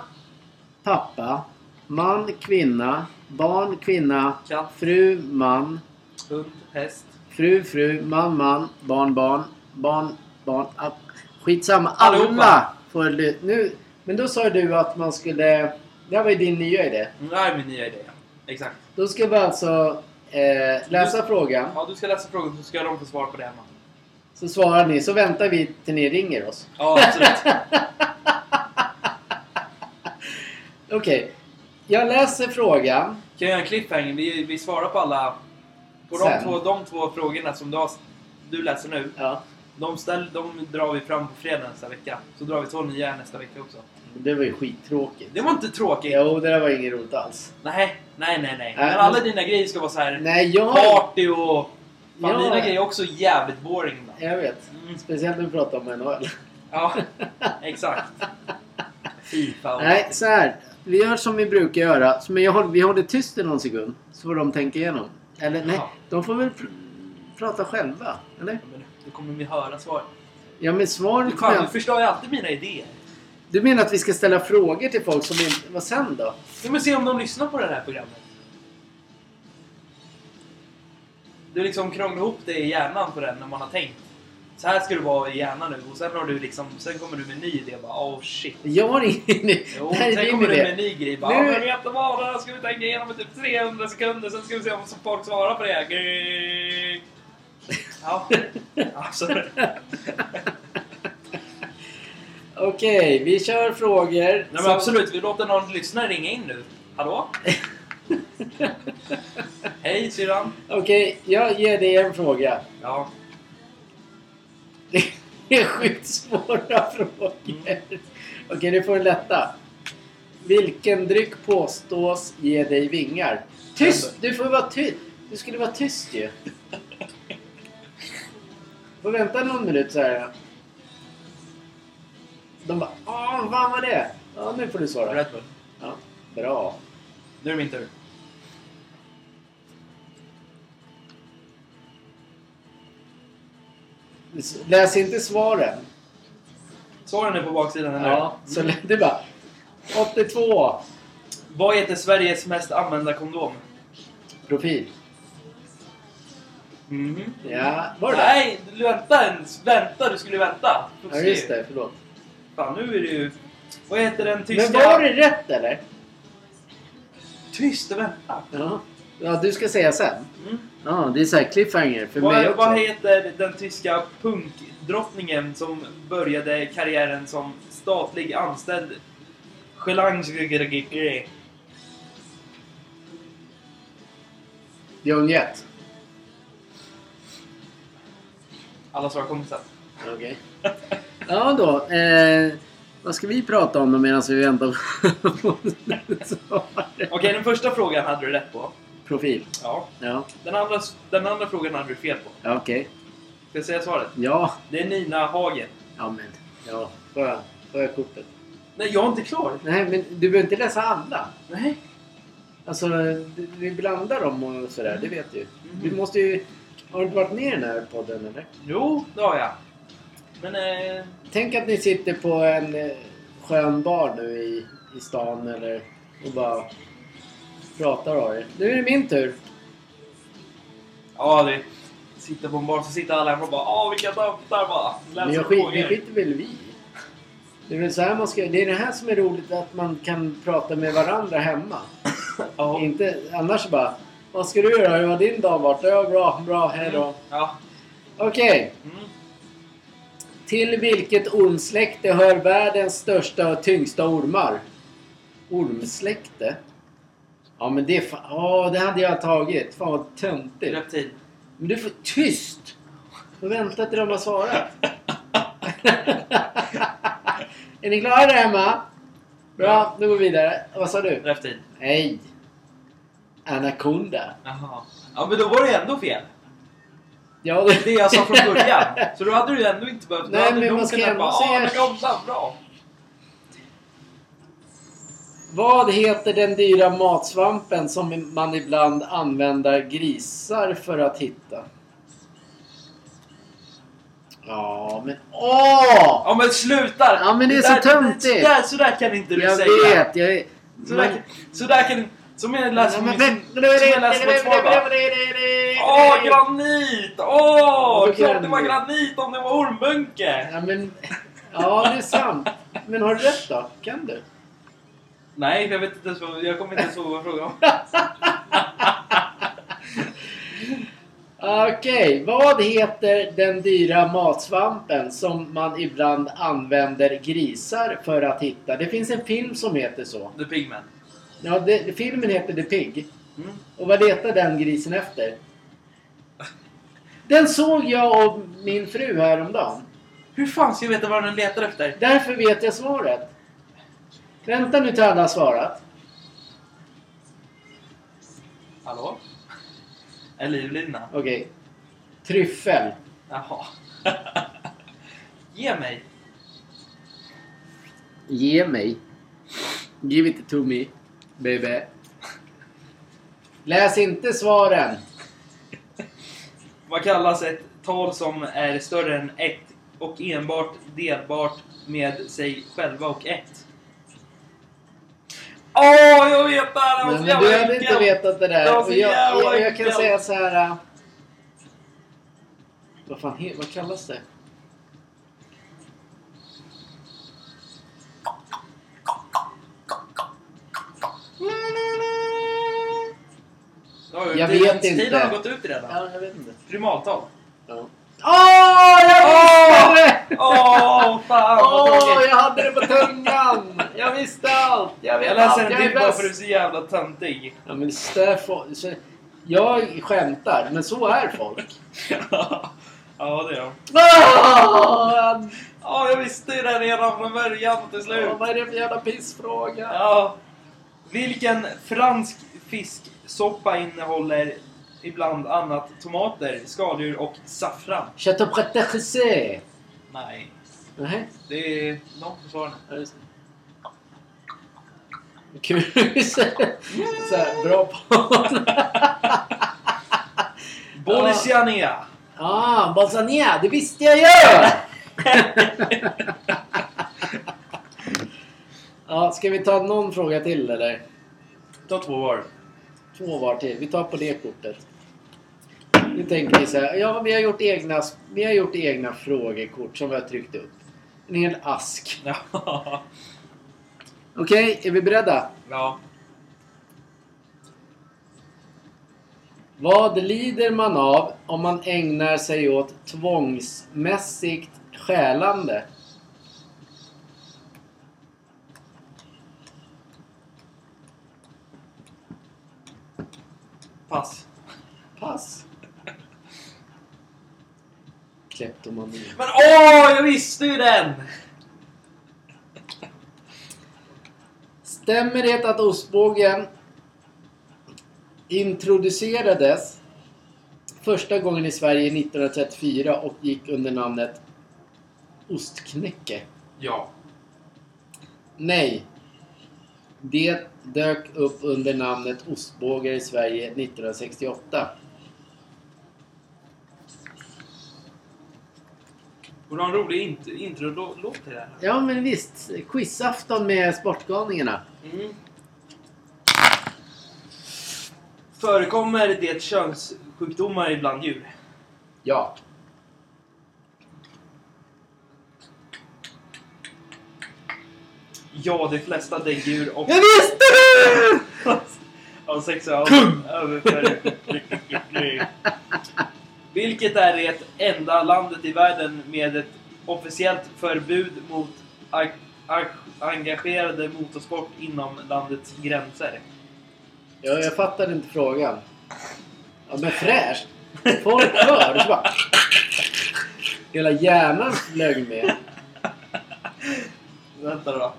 pappa, man, kvinna, barn, kvinna, Katt, fru, man, hund, häst. fru, fru, man, man, barn, barn, barn, barn. ah, Skitsamma. Allihopa. Alla får ly- nu. Men då sa du att man skulle... Det här var ju din nya idé. Mm, Det här är min nya idé. ja. Exakt. Då ska vi alltså eh, läsa frågan. Ja, du ska läsa frågan så ska de få svar på det hemma. Så svarar ni. Så väntar vi till ni ringer oss. Ja, absolut. [laughs] Okej. Jag läser frågan. Kan jag göra en cliffhanger? Vi, vi svarar på alla... På de Sen. två, de två frågorna som du, har, du läser nu. Ja. De, ställ, de drar vi fram på fredag nästa vecka. Så drar vi två nya nästa vecka också. Det var ju skittråkigt. Det var inte tråkigt. Jo, det där var inget roligt alls. Nej, nej, nej, nej. Äh, Men alla men- dina grejer ska vara så här Nej, jag... party och... Fan, Ja. dina grejer är också jävligt boring ibland. Jag vet. Mm. Speciellt när vi pratar om NHL. [laughs] Ja, exakt. Fifa och... Nej, så här. Vi gör som vi brukar göra. Men jag håller, vi håller tyst i någon sekund. Så får de tänka igenom. Eller nej, de får väl pr prata själva. Eller? Men då kommer vi höra svaret. Ja, men svaret kommer Fan, du förstör ju alltid mina idéer. Du menar att vi ska ställa frågor till folk som inte... Vad sen då? Vi får se om de lyssnar på det här programmet. Du liksom krånglar ihop det i hjärnan för den när man har tänkt. Så här ska det vara i hjärnan nu och sen har du liksom, sen kommer du med en ny idé och bara oh shit. Jag har ingen... Jo, det här är sen kommer du med en idé. ny grej. Bara, Nu- men vet du vad? Här ska vi tänka igenom i typ 300 sekunder. Sen ska vi se om folk svarar på det. [laughs] Ja, absolut. Okej, vi kör frågor. Nej men som- absolut, vi låter någon lyssnare ringa in nu. Hallå? [laughs] Hej syrran. Okej, jag ger dig en fråga. Ja. Det är sjukt svåra frågor. Okej, du får en lätta. Vilken dryck påstås ge dig vingar? Tyst! Du får vara tyst. Du skulle vara tyst ju. Får vänta någon minut så här. De bara Åh, vad var det? Ja, nu får du svara. Red Bull. Ja, bra. Nu är det min tur. Läs inte svaren. Svaren är på baksidan, eller Ja, så du bara 82. Vad heter Sveriges mest använda kondom? Profil. Mhm. Ja, var det det? Nej, du vänta ens. Vänta, du skulle vänta. Får Ja, se. just det. Förlåt. Fan, nu är det ju... Vad heter den tyska... Men var det rätt eller? Tyst och vänta. Ja. Ja, du ska säga sen. Mm. Ja, det är så här cliffhanger för mig Vad, också. vad heter den tyska punkdrottningen som började karriären som statlig anställd? Gelange... Young Jet. Alla svar kommer sen. Okej. [laughs] Ja då. Eh, vad ska vi prata om medan vi väntar på? [laughs] Okej, den första frågan hade du rätt på. Profil. Ja. Ja, Den andra, den andra frågan hade du fel på. ja okej. Ska jag säga svaret? Ja. Det är Nina Hagen. Ja, men. Ja. Får jag, får jag kortet? Nej, jag är inte klar. Nej, men du behöver inte läsa alla. Nej. Alltså, vi blandar dem och sådär. Det vet du. Mhm. Du måste ju... Har du inte varit med i den här podden eller? Jo, det har jag. Men... Eh, Tänk att ni sitter på en eh, skön bar nu i, i stan eller och bara pratar av er. Nu är det min tur. ja, det... Sitter på en bar så sitter alla hemma och bara Åh, vilka töntar bara. Men jag skit, det skiter väl vi. Det är väl så här man ska... Det är det här som är roligt att man kan prata med varandra hemma. Ja. Inte annars bara... Vad ska du göra? Hur har din dag varit? Ja, bra, bra, hej då. Ja. Okej. Mm. Till vilket ormsläkte hör världens största och tyngsta ormar? Ormsläkte? Ja men det... Åh, det hade jag tagit. Fan vad töntigt. Reptil. Men du får... Tyst! Och vänta till de har svarat. [laughs] är ni klara där hemma? Bra, nu går vi vidare. Vad sa du? Reptil. Nej. Anaconda. Jaha. Ja, men då var det ändå fel. Ja, Det jag sa från [laughs] början. Så då hade du ändå inte behövt... Nej, men man ska ändå bara, säga- men Ronda, bra. Vad heter den dyra matsvampen som man ibland använder grisar för att hitta? Ja, men åh! Ja, men sluta! Ja, men det är så där- töntigt. Så där, så där kan inte du Jag säga. vet, jag är... Så där, kan- kan... Som jag läser på. Som jag läser på ett svar bara. Åh, granit! Åh! Klart det var granit? om det var ormbunke! Ja, men... Ja, det är sant. Men har du rätt då? Kan du? Nej, jag vet inte vad... Jag kommer inte ens ihåg vad frågan om. [laughs] Okej, vad heter den dyra matsvampen som man ibland använder grisar för att hitta? Det finns en film som heter så. The Pigman. Ja, det, filmen heter The Pig. Mm. Och vad letar den grisen efter? Den såg jag och min fru häromdagen. Hur fan ska jag veta vad den letar efter? Därför vet jag svaret. Vänta nu till alla har svarat. Hallå? En livlina? Okej. Tryffel. Jaha. Ge mig. Ge mig. Give it to me, baby. Läs inte svaren. Vad kallas ett tal som är större än ett och enbart delbart med sig själva och ett? Åh, jag vet det här! Men, men du hade inte vetat det där. Och jag, jävla jag, jag kan säga så här. Vad fan vad kallas det? Ja, Jag vet inte. Tiden har gått ut redan. Ja, jag vet inte. Primaltal. Ja. Åh, jag visste det! Åh, fan vad Åh, tråkigt! jag hade det på tungan! Jag visste allt! Jag vet Jag läser allt! en Jag till bara för du är så jävla töntig. Ja, men Stafford, så, jag skämtar, men så är folk. [laughs] ja, det är de. Ja, jag visste ju det redan från början till slut. Ja, vad är det för jävla pissfråga? Ja. Vilken fransk fisksoppa innehåller ibland annat tomater, skaldjur och saffran? Chateau Prétexé. Nej, Nej, det är ja, just det. Kul. så så här, bra på... [laughs] Bolisiania! Ah, Balsania, det visste jag ju! [laughs] ja, ska vi ta någon fråga till eller? Ta två var. Två var till. Vi tar på det kortet. Nu tänker vi så här. Ja, vi har gjort egna, vi har gjort egna frågekort som vi har tryckt upp. En hel ask. [laughs] Okej, är vi beredda? ja. Vad lider man av om man ägnar sig åt tvångsmässigt stjälande? Pass. Pass. Kleptomani. Men åh, jag visste ju den! Stämmer det att ostbågen introducerades första gången i Sverige 1934 och gick under namnet ostknäcke? Ja. Nej. Det dök upp under namnet ostbågar i Sverige 1968. Och du har en rolig int- intro-låt till det här. Ja men visst, quizafton med Sportgalningarna. Mm. Förekommer det könssjukdomar bland djur? Ja. Ja, de flesta däggdjur och... Jag visste det! av sexual överföring. [laughs] Vilket är det enda landet i världen med ett officiellt förbud mot ag- ag- engagerade motorsport inom landets gränser? Ja, jag fattade inte frågan. Ja, men fräscht. Folk hör. Så bara... Hela hjärnan flög med. Vänta då.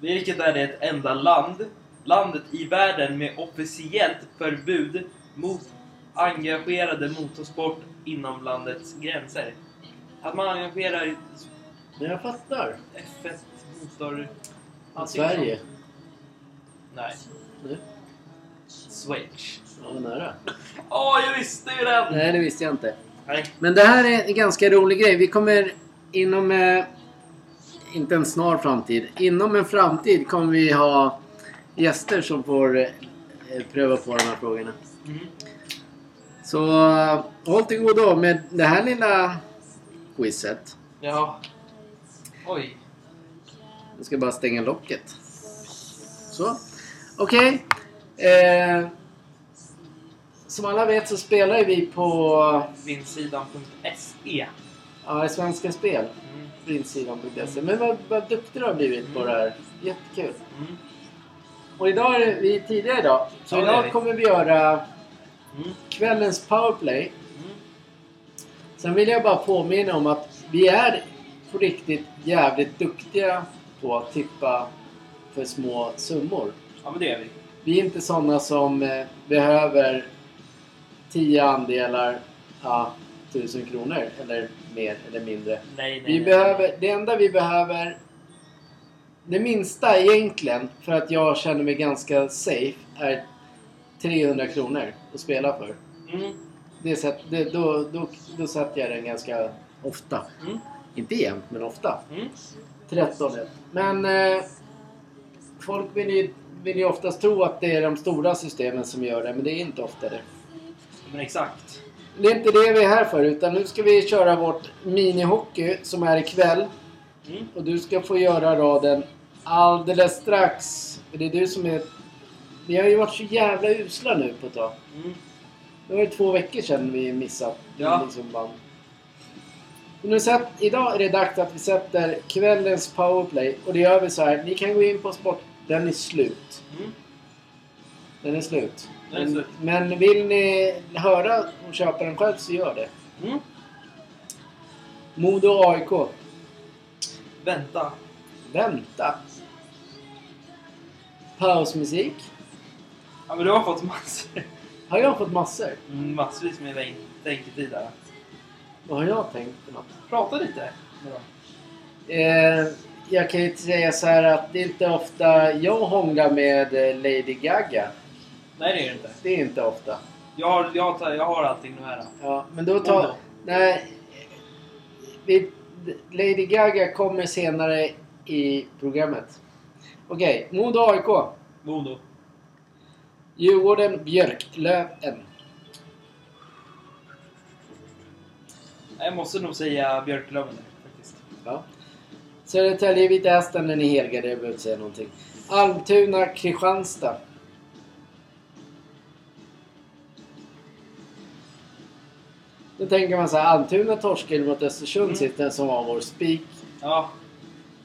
Vilket är det enda land, landet i världen med officiellt förbud mot engagerade motorsport inom landets gränser? Att man engagerar Men jag fattar. F1 motor... Sverige. Nej. Nej. Switch. Ja, vad nära. Åh, jag visste ju den! Nej, det visste jag inte. Nej. Men det här är en ganska rolig grej. Vi kommer inom... Eh, inte en snar framtid. Inom en framtid kommer vi ha gäster som får eh, pröva på de här frågorna. Mm. Så håll till godo med det här lilla quizet. Ja. Oj. Jag ska bara stänga locket. Så. Okej. Eh, som alla vet så spelar vi på Vinsidan.se ja, Svenska Spel. mm. Printsidan.se. Men vad, vad duktig du har blivit på det här. Jättekul. Mm. Och idag är det- vi är tidiga idag. Så Ja, idag kommer vi göra Mm. kvällens powerplay. Mm. Sen vill jag bara påminna om att vi är på riktigt jävligt duktiga på att tippa för små summor. Ja, men det är vi. Vi är inte sådana som eh, behöver 10 andelar. Ja, 1000 kronor eller mer eller mindre. Nej, nej, Vi nej. behöver, det enda vi behöver... Det minsta egentligen, för att jag känner mig ganska safe, är 300 kronor att spela för. Mm. Det sätt, det, då, då, då sätter jag den ganska ofta. Mm. Inte jämt, men ofta. Mm. 13 1. Men eh, folk vill ju, vill ju oftast tro att det är de stora systemen som gör det, men det är inte ofta det. Men exakt. Det är inte det vi är här för, utan nu ska vi köra vårt minihockey som är ikväll. Mm. Och du ska få göra raden alldeles strax. För det är du som är... Vi har ju varit så jävla usla nu på ett tag. Mm. Det var ju två veckor sedan vi missade. Ja. Liksom band. Nu sätt, idag är det dags att vi sätter kvällens powerplay. Och det gör vi så här. Ni kan gå in på sport... Den är slut. Mm. Den är slut. Men, slut. men vill ni höra och köpa den själv så gör det. Mm. Modo AIK. Vänta. Vänta. Pausmusik. Ja, men du har fått massor. Har jag fått massor? Mm, Massvis med tänk- tänketid där. Vad har jag tänkt för något? Prata lite. Eh, jag kan ju säga så här att det är inte ofta jag hånglar med eh, Lady Gaga. Nej, det är det inte. Det är inte ofta. Jag har, jag har, jag har allting nu här. Ja, men då tar... Nej. Vi, Lady Gaga kommer senare i programmet. Okej, Modo AIK. Modo. Djurgården Björklöven. Jag måste nog säga Björklöven faktiskt. Ja. Södertälje Vita Hästen, den är helgad. Jag behöver inte säga någonting. Almtuna Kristianstad. Då tänker man så här, Almtuna torskade mot Östersund Mm. sist, den som var vår spik. Ja,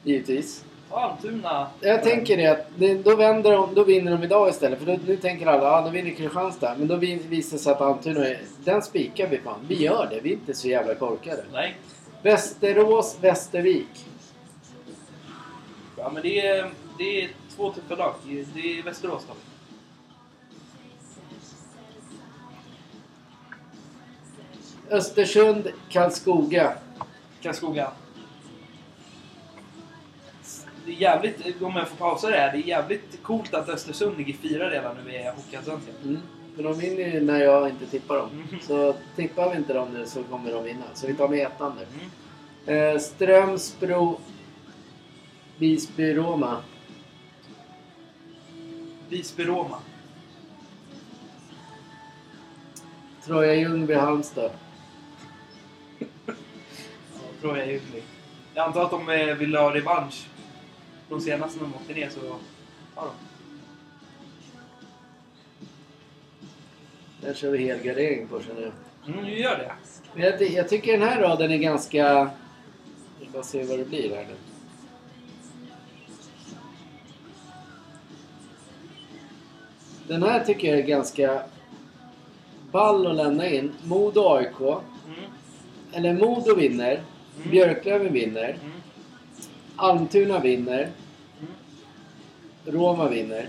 Givetvis. Almtuna. Jag tänker det att det, då, vänder de, då vinner de idag istället. För då, nu tänker alla, ja då vinner Kristianstad. Men då vi- visar det sig att Almtuna, är- den spikar vi fan. Vi gör det, vi är inte så jävla korkade. Nej. Västerås, Västervik. Ja, men det är, det är två tuffa lag. Det är Västerås då. Östersund, Karlskoga. Karlskoga. Det är jävligt, om jag får pausa det här, det är jävligt coolt att Östersund ligger fyra redan nu i Hockeyallsvenskan. Mm. För de vinner ju när jag inte tippar dem. Mm. Så tippar vi inte dem nu så kommer de vinna. Så vi tar med ettan nu. Mm. Eh, Strömsbro, Visby-Roma. Visby-Roma. Troja Ljungby, Halmstad. Tror jag är. Jag antar att de eh, vill ha revansch. De senaste de åkte ner så... Ja, Där kör vi helgardering på känner jag. Mm, nu gör det. Jag, jag tycker den här raden är ganska... Jag bara se vad det blir här nu. Den här tycker jag är ganska ball att lämna in. Modo AIK. Mm. Eller Modo vinner. Mm. Björklöven vinner. Mm. Almtuna vinner. Mm. Roma vinner.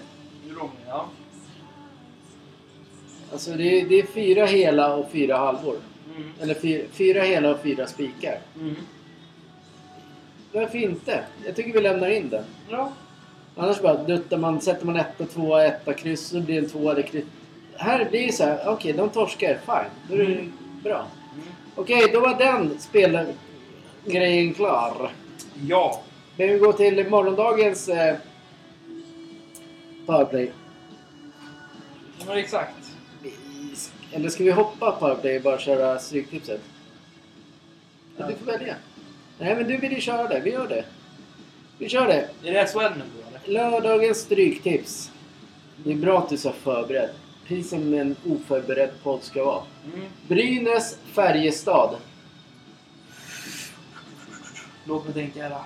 Roma, ja. Alltså det är, det är fyra hela och fyra halvor. Mm. Eller fyra, fyra hela och fyra spikar. Mm. Varför inte? Jag tycker vi lämnar in den. Ja. Annars bara duttar man, sätter man etta, tvåa, etta, kryss så blir det en tvåa eller kryss. Här blir det så här, okej de torskar, fine. Då är det Mm. bra. Mm. Okej, då var den spelgrejen klar. Ja. Men vi går till morgondagens eh, powerplay. Ja, men exakt. Eller ska vi hoppa powerplay och bara köra stryktipset? Ja, du får välja. Nej, men du vill ju köra det. Vi gör det. Vi kör det. Är det SHL nu då? Lördagens stryktips. Det är bra att du är så förberedd. Precis som en oförberedd podd ska vara. Mm. Brynäs, Färjestad. Låt mig tänka här.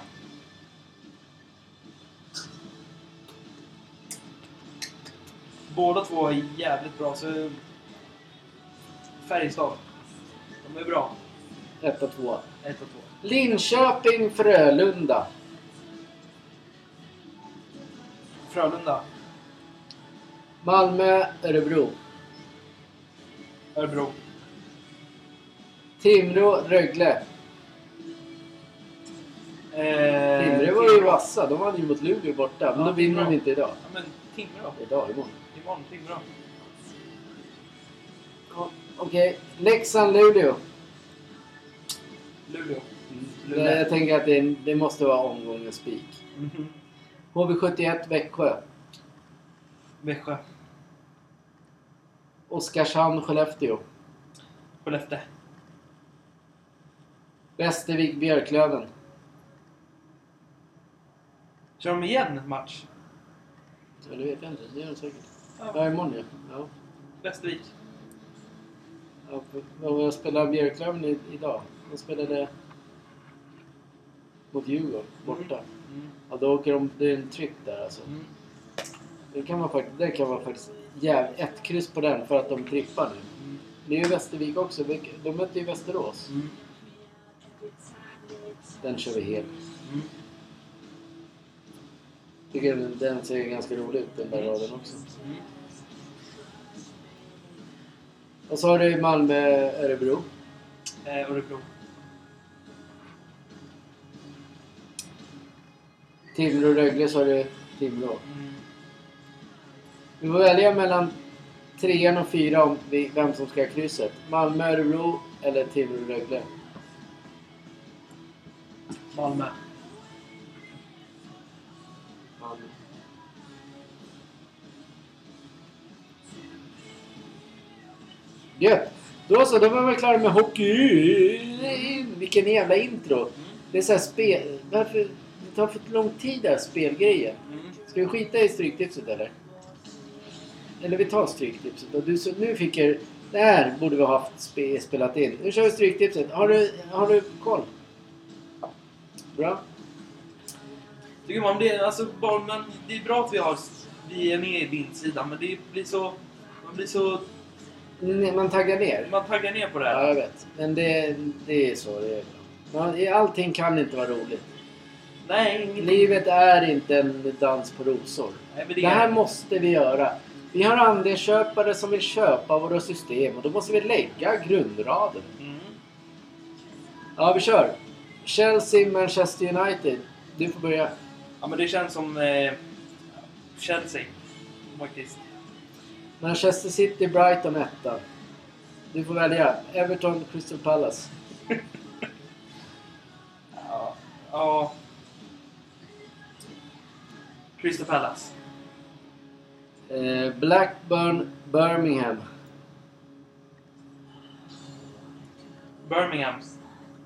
Båda två är jävligt bra, så... Färjestad. De är bra. 1 och 2. Ett och två. Linköping, Frölunda. Frölunda. Malmö, Örebro. Örebro. Timrå, Rögle. Eh, Timrå var ju vassa. De vann ju mot Luleå borta. Men Ja, då vinner de inte idag. Ja, men Timrå. Idag, imorgon. Imorgon Timrå. Ja, Okej, Leksand, Luleå. Luleå. Det, jag tänker att det, det måste vara omgångens spik. Mhm. HV71, Växjö. Växjö. Oskarshamn, Skellefteå. Skellefteå. Kör de igen match? Ja, det vet jag inte. Det gör de säkert. Ja. Ja, imorgon ja. ja. Västervik. ja vad spelar Björklöven idag? De spelade mot Djurgården, borta. Mm. Ja, då åker de... Det är en tryck där alltså. Mm. Det kan man faktiskt... Det kan man faktiskt... Jäv, ett kryss på den för att de trippar nu. Mm. Det är ju Västervik också. De möter ju Västerås. Mm. Den kör vi helt. Tycker den, ser ganska rolig ut den där raden också. Mm. Och så har du Malmö, Örebro. Eh, Örebro. Timrå, Rögle så har du Timrå. Mm. Vi får välja mellan trean och fyra om vem som ska ha krysset. Malmö, Örebro eller Timrå, Rögle. Malmö. Gött! Då så, då var vi klara med hockey. Vilken jävla intro. Mm. Det är så spel... Varför? Det tar för lång tid där, spelgrejen. Mm. Ska vi skita i stryktipset eller? Eller vi tar stryktipset. Och du, så, nu fick jag... Det här borde vi ha haft spe, spelat in. Nu kör vi stryktipset. Har du, har du koll? Bra. Tycker man det, alltså, bara, men det är bra att vi, har, vi är med i vindsidan, men det blir så... Man blir så... Nej, Man taggar ner. Man taggar ner på det Ja, här. jag vet. Men det, det är så det är. Man, allting kan inte vara roligt. Nej, ingenting. Livet är inte en dans på rosor. Nej, det Det här är... måste vi göra. Vi har andelsköpare som vill köpa våra system och då måste vi lägga grundraden. Mm. Ja, vi kör. Chelsea, Manchester United. Du får börja. Ja, men det känns som eh, Chelsea. Faktiskt. Manchester City, Brighton etta. Du får välja. Everton, Crystal Palace. Ja. ja. Crystal Palace. Eh, Blackburn, Birmingham. Birmingham.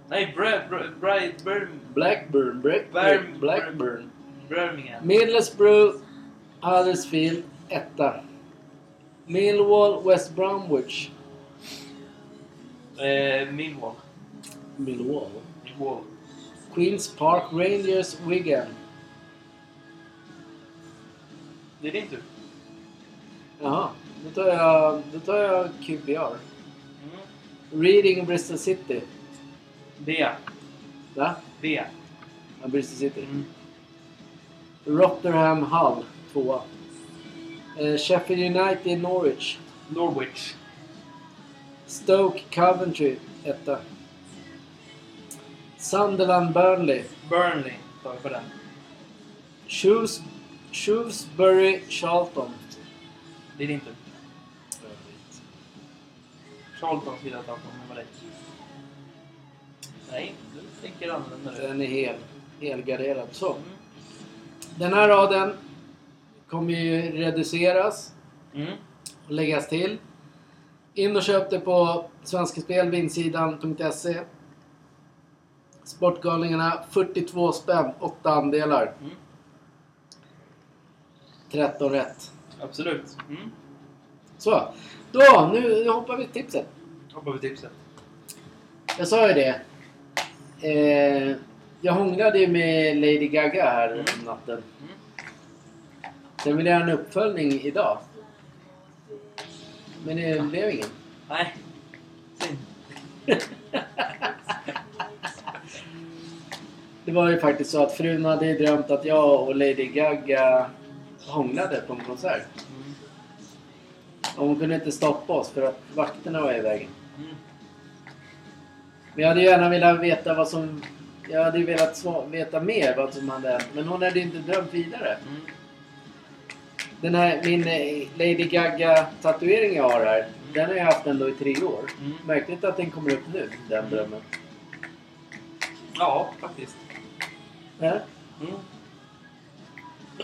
Nej, Bra, Bra, Bra, Bir, Blackburn, Blackburn, Blackburn. Birmingham. Middlesbrough, Huddersfield, etta. Millwall, West Bromwich. Eh, Millwall. Millwall. Millwall. Queens Park Rangers, Wigan. Det är din tur. Jaha, då tar jag, då tar jag QPR. Mm. Reading, Bristol City. D. Va? D. Ja, Bristol City. Mm. Rotherham, Hull, tvåa. Eh, Sheffield United, Norwich. Norwich. Stoke, Coventry, etta. Sunderland, Burnley. Burnley tar vi på den. Shoes, Shrewsbury, Charlton. Det är din tur. Charlton vill jag ta på, men vad det Nej, du tänker annorlunda nu. Den är hel, helgarderad. Så. Den här raden kommer ju reduceras Mm. och läggas till. In och köp det på Svenska Spel, vindsidan.se. Sportgalningarna 42 spänn, 8 andelar. Mm. 13 rätt. Absolut. Mm. Så, då, nu, nu hoppar vi till tipset. Hoppar vi tipset. Jag sa ju det. Eh, jag hånglade ju med Lady Gaga här Mm. om natten. Mm. Sen vill jag göra en uppföljning idag. Men det blev ingen. Nej. Synd. Det var ju faktiskt så att frun hade ju drömt att jag och Lady Gaga hånglade på en konsert. Mm. Och hon kunde inte stoppa oss för att vakterna var i vägen. Mm. Men jag hade gärna velat veta vad som... Jag hade ju velat veta mer vad som hade hänt. Men hon hade inte drömt vidare. Mm. Den här, min eh, Lady Gaga-tatuering jag har här. Den har jag haft ändå i tre år. Mm. Märkligt att den kommer upp nu, den drömmen. Ja, faktiskt. Ja. Mm.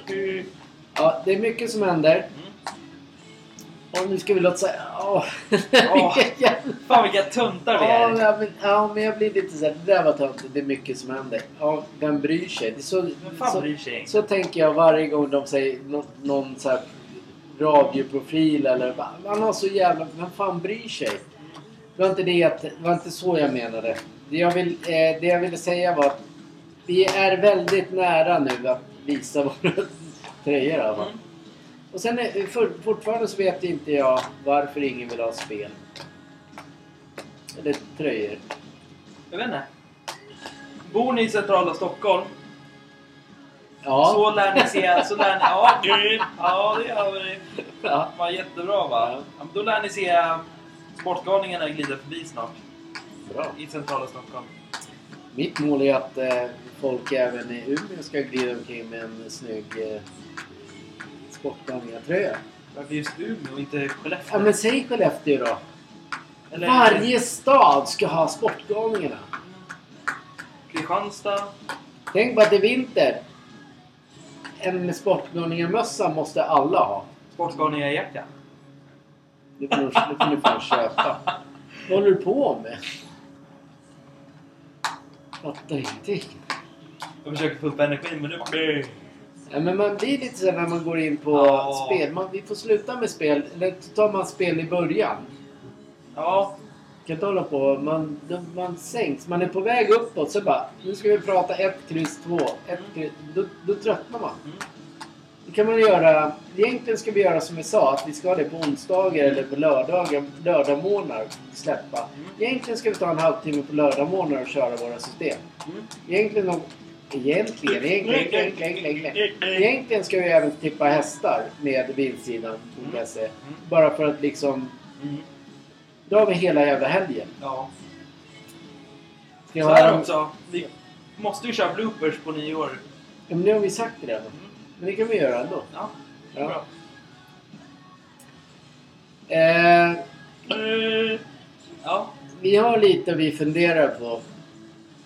Mm. Ja, det är mycket som händer. Och nu ska vi låta säga... Åh! Jävla- [laughs] Fan vilka tuntar vi Ja, är. ja, men, ja, men jag blir lite såhär, det där var töntigt. Det är mycket som händer. Ja, vem bryr sig? Det är så, Vem fan så, bryr sig så tänker jag varje gång de säger nå, någon så här radioprofil eller... Man har så jävla... Vem fan bryr sig? Det var inte, det, att- det var inte så jag menade. Det jag, vill, eh, det jag ville säga var att vi är väldigt nära nu att visa [laughs] våra tröjor. Mm. Och sen är, för, fortfarande så vet inte jag varför ingen vill ha spel. Eller tröjor. Jag vet inte. Bor ni i centrala Stockholm Ja. så lär ni se... Så lär ni, ja, [laughs] du, ja, det gör vi. ja. var jättebra va? Ja. Då lär ni se Sportgalningarna glida förbi snart. Bra. I centrala Stockholm. Mitt mål är att eh, folk även i Umeå ska glida omkring med en snygg eh, sportgalningatröja. Varför just Umeå och inte Skellefteå? Ja men säg Skellefteå då. Eller Varje stad ska ha sportgalningarna. Kristianstad. Tänk på att det är vinter. En sportgalningarmössa måste alla ha. Sportgalningarjacka. Det får du det får du fan köpa. Vad håller du på med? Fattar ingenting. Jag försöker få upp energin men nu... Ja, men man blir lite så när man går in på Ja. spel. Man, vi får sluta med spel. Eller tar man spel i början. Ja. Kan inte hålla på. Man, man sänks. Man är på väg uppåt. Så bara, nu ska vi prata 1, kryss 2. Ett, kryss, då, då tröttnar man. Mm. Det kan man göra. Egentligen ska vi göra som vi sa. Att vi ska ha det på onsdagar eller på lördagar. Lördagmorgnar. Släppa. Mm. Egentligen ska vi ta en halvtimme på lördagmorgnar och köra våra system. Mm. Egentligen, egentligen, egentligen, egentligen, egentligen, egentligen ska vi även tippa hästar med vinstsidan.se. Bara för att liksom... Mm. Då har vi hela jävla helgen. Ja. Ska Så här också. Vi måste ju köra bloopers på nyår. Ja, men nu har vi sagt det redan. Mm. Men det kan vi göra ändå. Ja. Ja. Bra. Eh, Ja. vi har lite vi funderar på.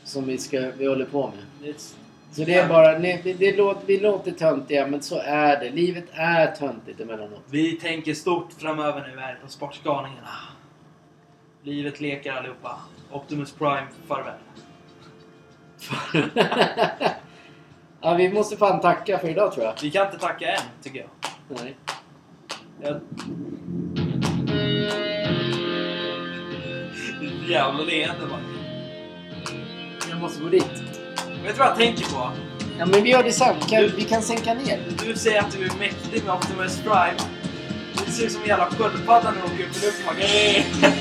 Som vi, ska, vi håller på med. Så det är bara... Nej, det, låter, vi låter töntiga men så är det. Livet är töntigt emellanåt. Vi tänker stort framöver nu här på Sportgalningarna. Livet leker allihopa. Optimus Prime, farväl. [laughs] ja, vi måste fan tacka för idag tror jag. Vi kan inte tacka än, tycker jag. Nej. jag... Jävla leende man. Jag måste gå dit. Vet du vad jag tänker på? Ja, men vi gör det sen. Kan, vi kan sänka ner. Du säger att du är mäktig med Optimus Prime. Du ser ut som en jävla sköldpadda när du åker upp i luften.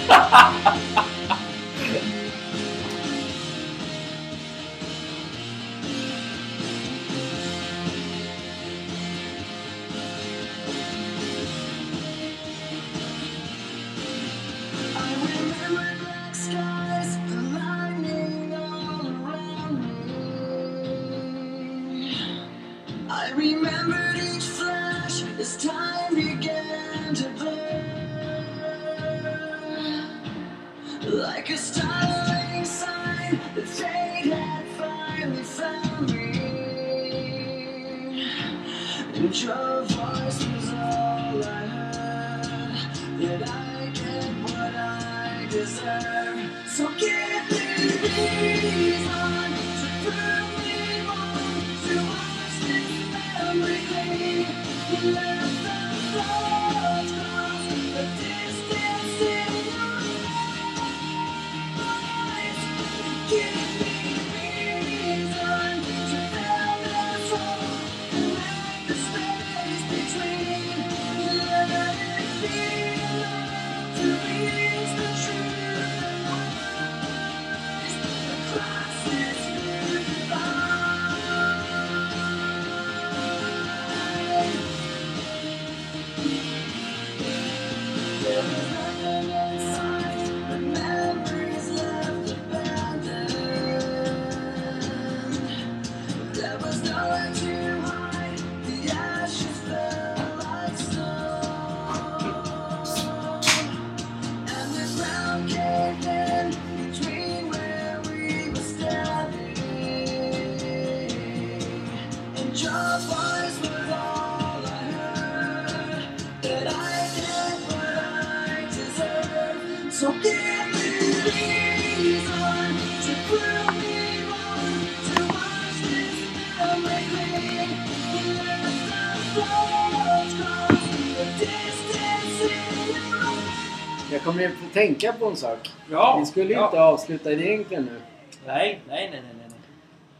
[laughs] kommer ju få tänka på en sak. Ja. Vi skulle ju ja. inte avsluta det egentligen nu. Nej, nej, nej, nej, nej. nej.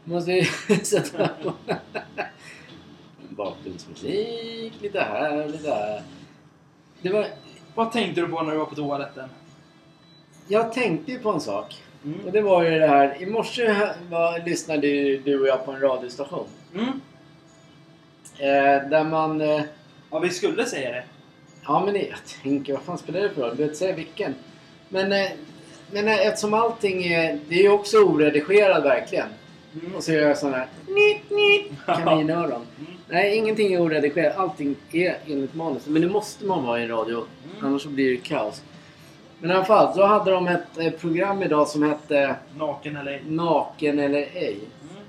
Måste ju [laughs] sätta på bakgrundsmusik, lite här, lite där. Det var, Vad tänkte du på när du var på toaletten? jag tänkte ju på en sak. Mm. Och det var ju det här. I morse var, lyssnade ju du och jag på en radiostation. Mm. Eh, där man... Eh, Ja, vi skulle säga det. Ja men jag tänker, vad fan spelar det för roll? Du behöver inte säga vilken. Men, eh, men eh, eftersom allting är... Det är ju också oredigerad verkligen. Mm. Och så gör jag sådana här... Nit, nit, kaninöron. Mm. [laughs] Nej, ingenting är oredigerat. Allting är enligt manus. Men det måste man vara i en radio. Mm. Annars så blir det kaos. Men i alla fall, så hade de ett eh, program idag som hette Naken eller ej. Naken eller ej. Mm.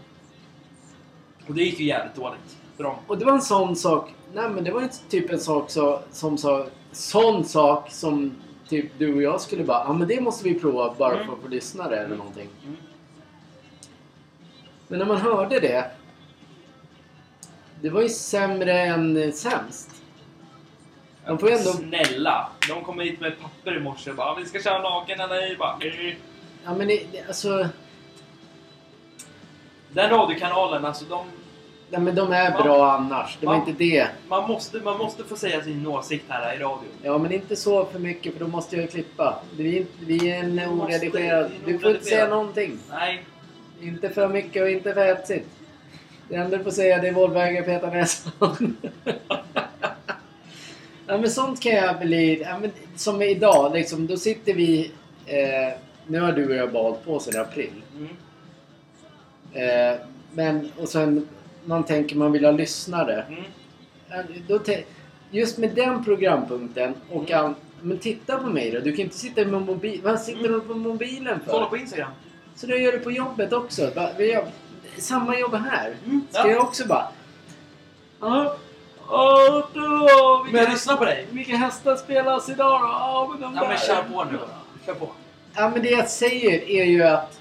Och det gick ju jävligt dåligt för dem. Och det var en sån sak. Nej men det var inte typ en sak så, som sa... Sån sak som typ du och jag skulle bara... Ja men det måste vi prova bara Mm. för att få lyssnare eller någonting. Mm. Men när man hörde det. Det var ju sämre än sämst. De får ju ändå... Snälla! De kom hit med papper i morse och bara vi ska köra naken eller. Bara. Ja men det, det, alltså... Den radiokanalen, alltså de... Nej men de är Va? bra annars. Det var Va? inte det. Man måste, man måste få säga sin åsikt här i radio. Ja men inte så för mycket för då måste jag klippa. Vi är, inte, vi är en oredigerad... Du får inte säga någonting. Nej. Inte för mycket och inte för hetsigt. Det enda du får säga det är Vålberg och Peter Nässon. [laughs] ja men sånt kan jag bli... Ja, men, som idag liksom, då sitter vi... Eh, nu har du och jag bad på sedan april. Mm. Eh, men och sen man tänker man vill ha lyssnare. Mm. Då te- just med den programpunkten och Mm. Men titta på mig då. Du kan inte sitta med mobil... Vad sitter du på mobilen för? Kolla på Instagram. Så du gör det på jobbet också. Vi samma jobb här. Mm. Ska Ja. jag också bara... Ja, ja, då, Men vilka, jag lyssnar på dig. vilka hästar spelas idag då? Ja, men de Ja men kör på nu bara. Kör på. Ja, men det jag säger är ju att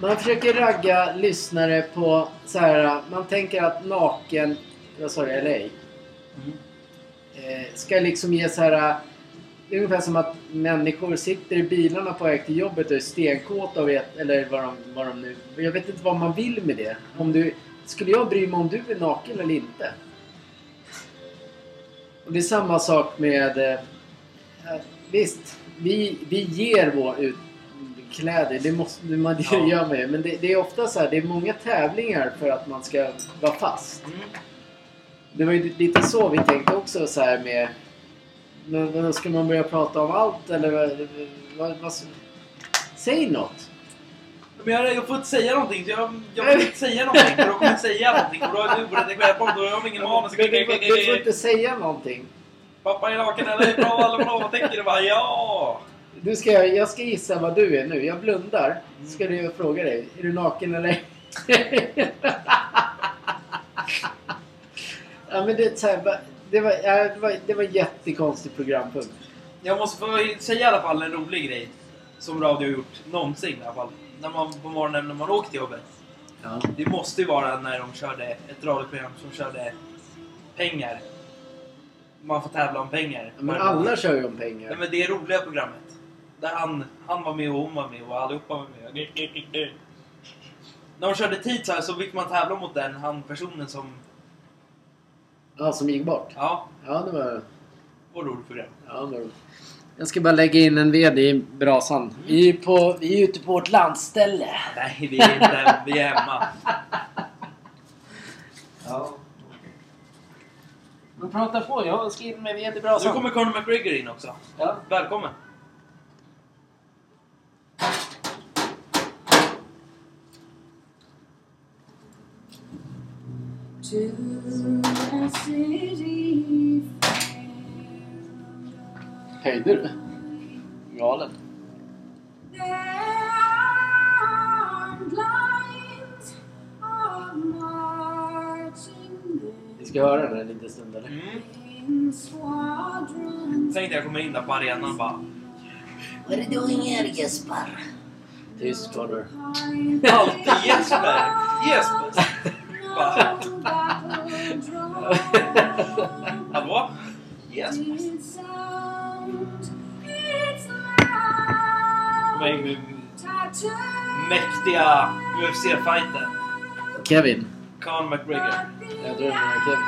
man försöker ragga lyssnare på så här. Man tänker att naken, vad sa du, LA? Mm. Eh, ska liksom ge så här. Det är ungefär som att människor sitter i bilarna på väg till jobbet och är stenkåta och vet, eller vad de, vad de nu... Jag vet inte vad man vill med det. Om du, skulle jag bry mig om du är naken eller inte? Och det är samma sak med... Eh, visst, vi, vi ger vår ut, kläder. Det, måste, man, det Ja. gör man ju. Men det, det är ofta så här, det är många tävlingar för att man ska vara fast. Mm. Det var ju lite så vi tänkte också så här med... Men, ska man börja prata om allt eller vad, vad, vad, Säg något! Men jag, jag får inte säga någonting. Jag, jag vill inte säga någonting. För då kommer jag säga någonting. Och då är du oredigerat på. Då har jag ingen manus. Du, får inte säga någonting. Pappa är naken eller bra eller bra. Vad tänker du? Bara, ja! Du ska, jag ska gissa vad du är nu. Jag blundar. Ska du fråga dig. Är du naken eller? [laughs] ja men det, så här, det, var, det, var, det var en jättekonstig programpunkt. Jag måste få säga i alla fall en rolig grej. Som radio har gjort någonsin i alla fall. När man på morgonen när man åker till jobbet. Ja. Det måste ju vara när de körde ett radioprogram som körde pengar. Man får tävla om pengar. Men alla kör ju om Nej, pengar. men det är roliga programmet. Där han, han var med och hon var med och allihopa var med. När de körde tid så, här, så fick man tävla mot den, han personen som... Ja, som gick bort. Ja, Ja, det var... var roligt program. Ja, det var... Jag ska bara lägga in en ved i brasan. Vi är, på, vi är ute på vårt landställe. Nej, vi är inte vi är hemma. Ja. Men prata på, jag ska in med ved i Nu brasan. kommer Conor McGregor in också. Ja. Välkommen! To the city Höjde du? Galen. Vi ska höra den en liten stund eller? Mm. in squadrons. Tänkte jag kommer in där på arenan och bara... What are you doing here, Jesper? Tyst Connor. Alltid Jesper! Jesper! [laughs] [laughs] Hallå? In med mäktiga UFC-fighten. Kevin. Conor McGregor. Jag det var Kevin.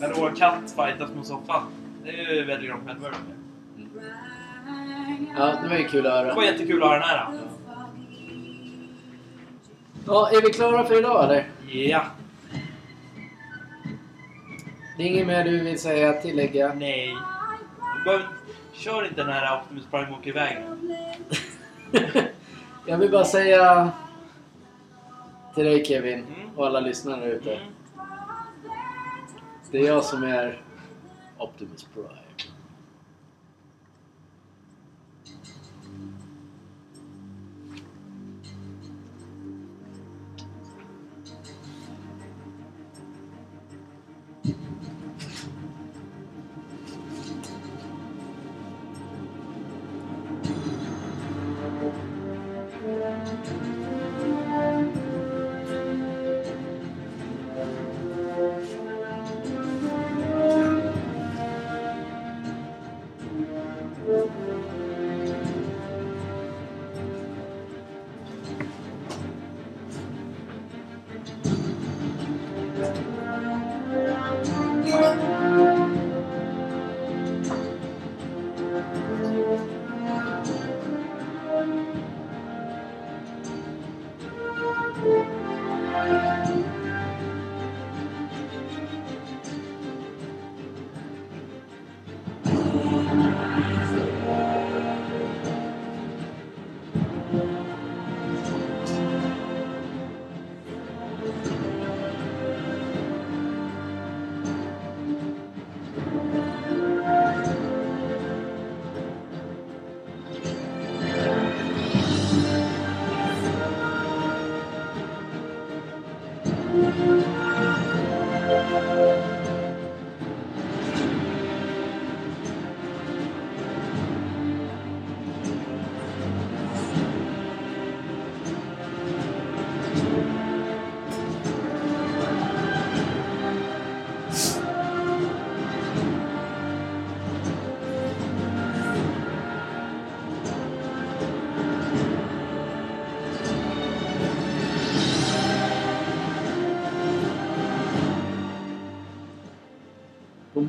Men då katt fightas mot soffan. Det är ju väldigt de gör. Ja, det var ju kul att Det höra. var jättekul att ha den här. då. Ja, är vi klara för idag eller? Ja. Det är inget mer du vill säga, tillägga? Nej. Du behöver, kör inte den här Optimus Prime åker iväg. [laughs] Jag vill bara säga till dig Kevin Mm. och alla lyssnare ute. Mm. Det är jag som är Optimus Prime.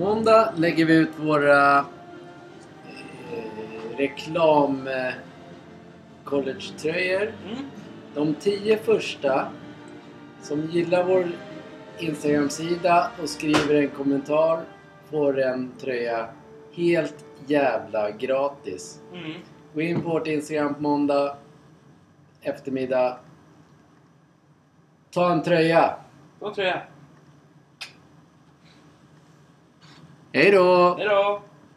Måndag lägger vi ut våra eh, reklam eh, college-tröjor. Mm. De tio första som gillar vår Instagram-sida och skriver en kommentar får en tröja helt jävla gratis. Mm. Gå in på vårt Instagram på måndag eftermiddag. Ta en tröja. Då tror jag. Hej då! Hej då!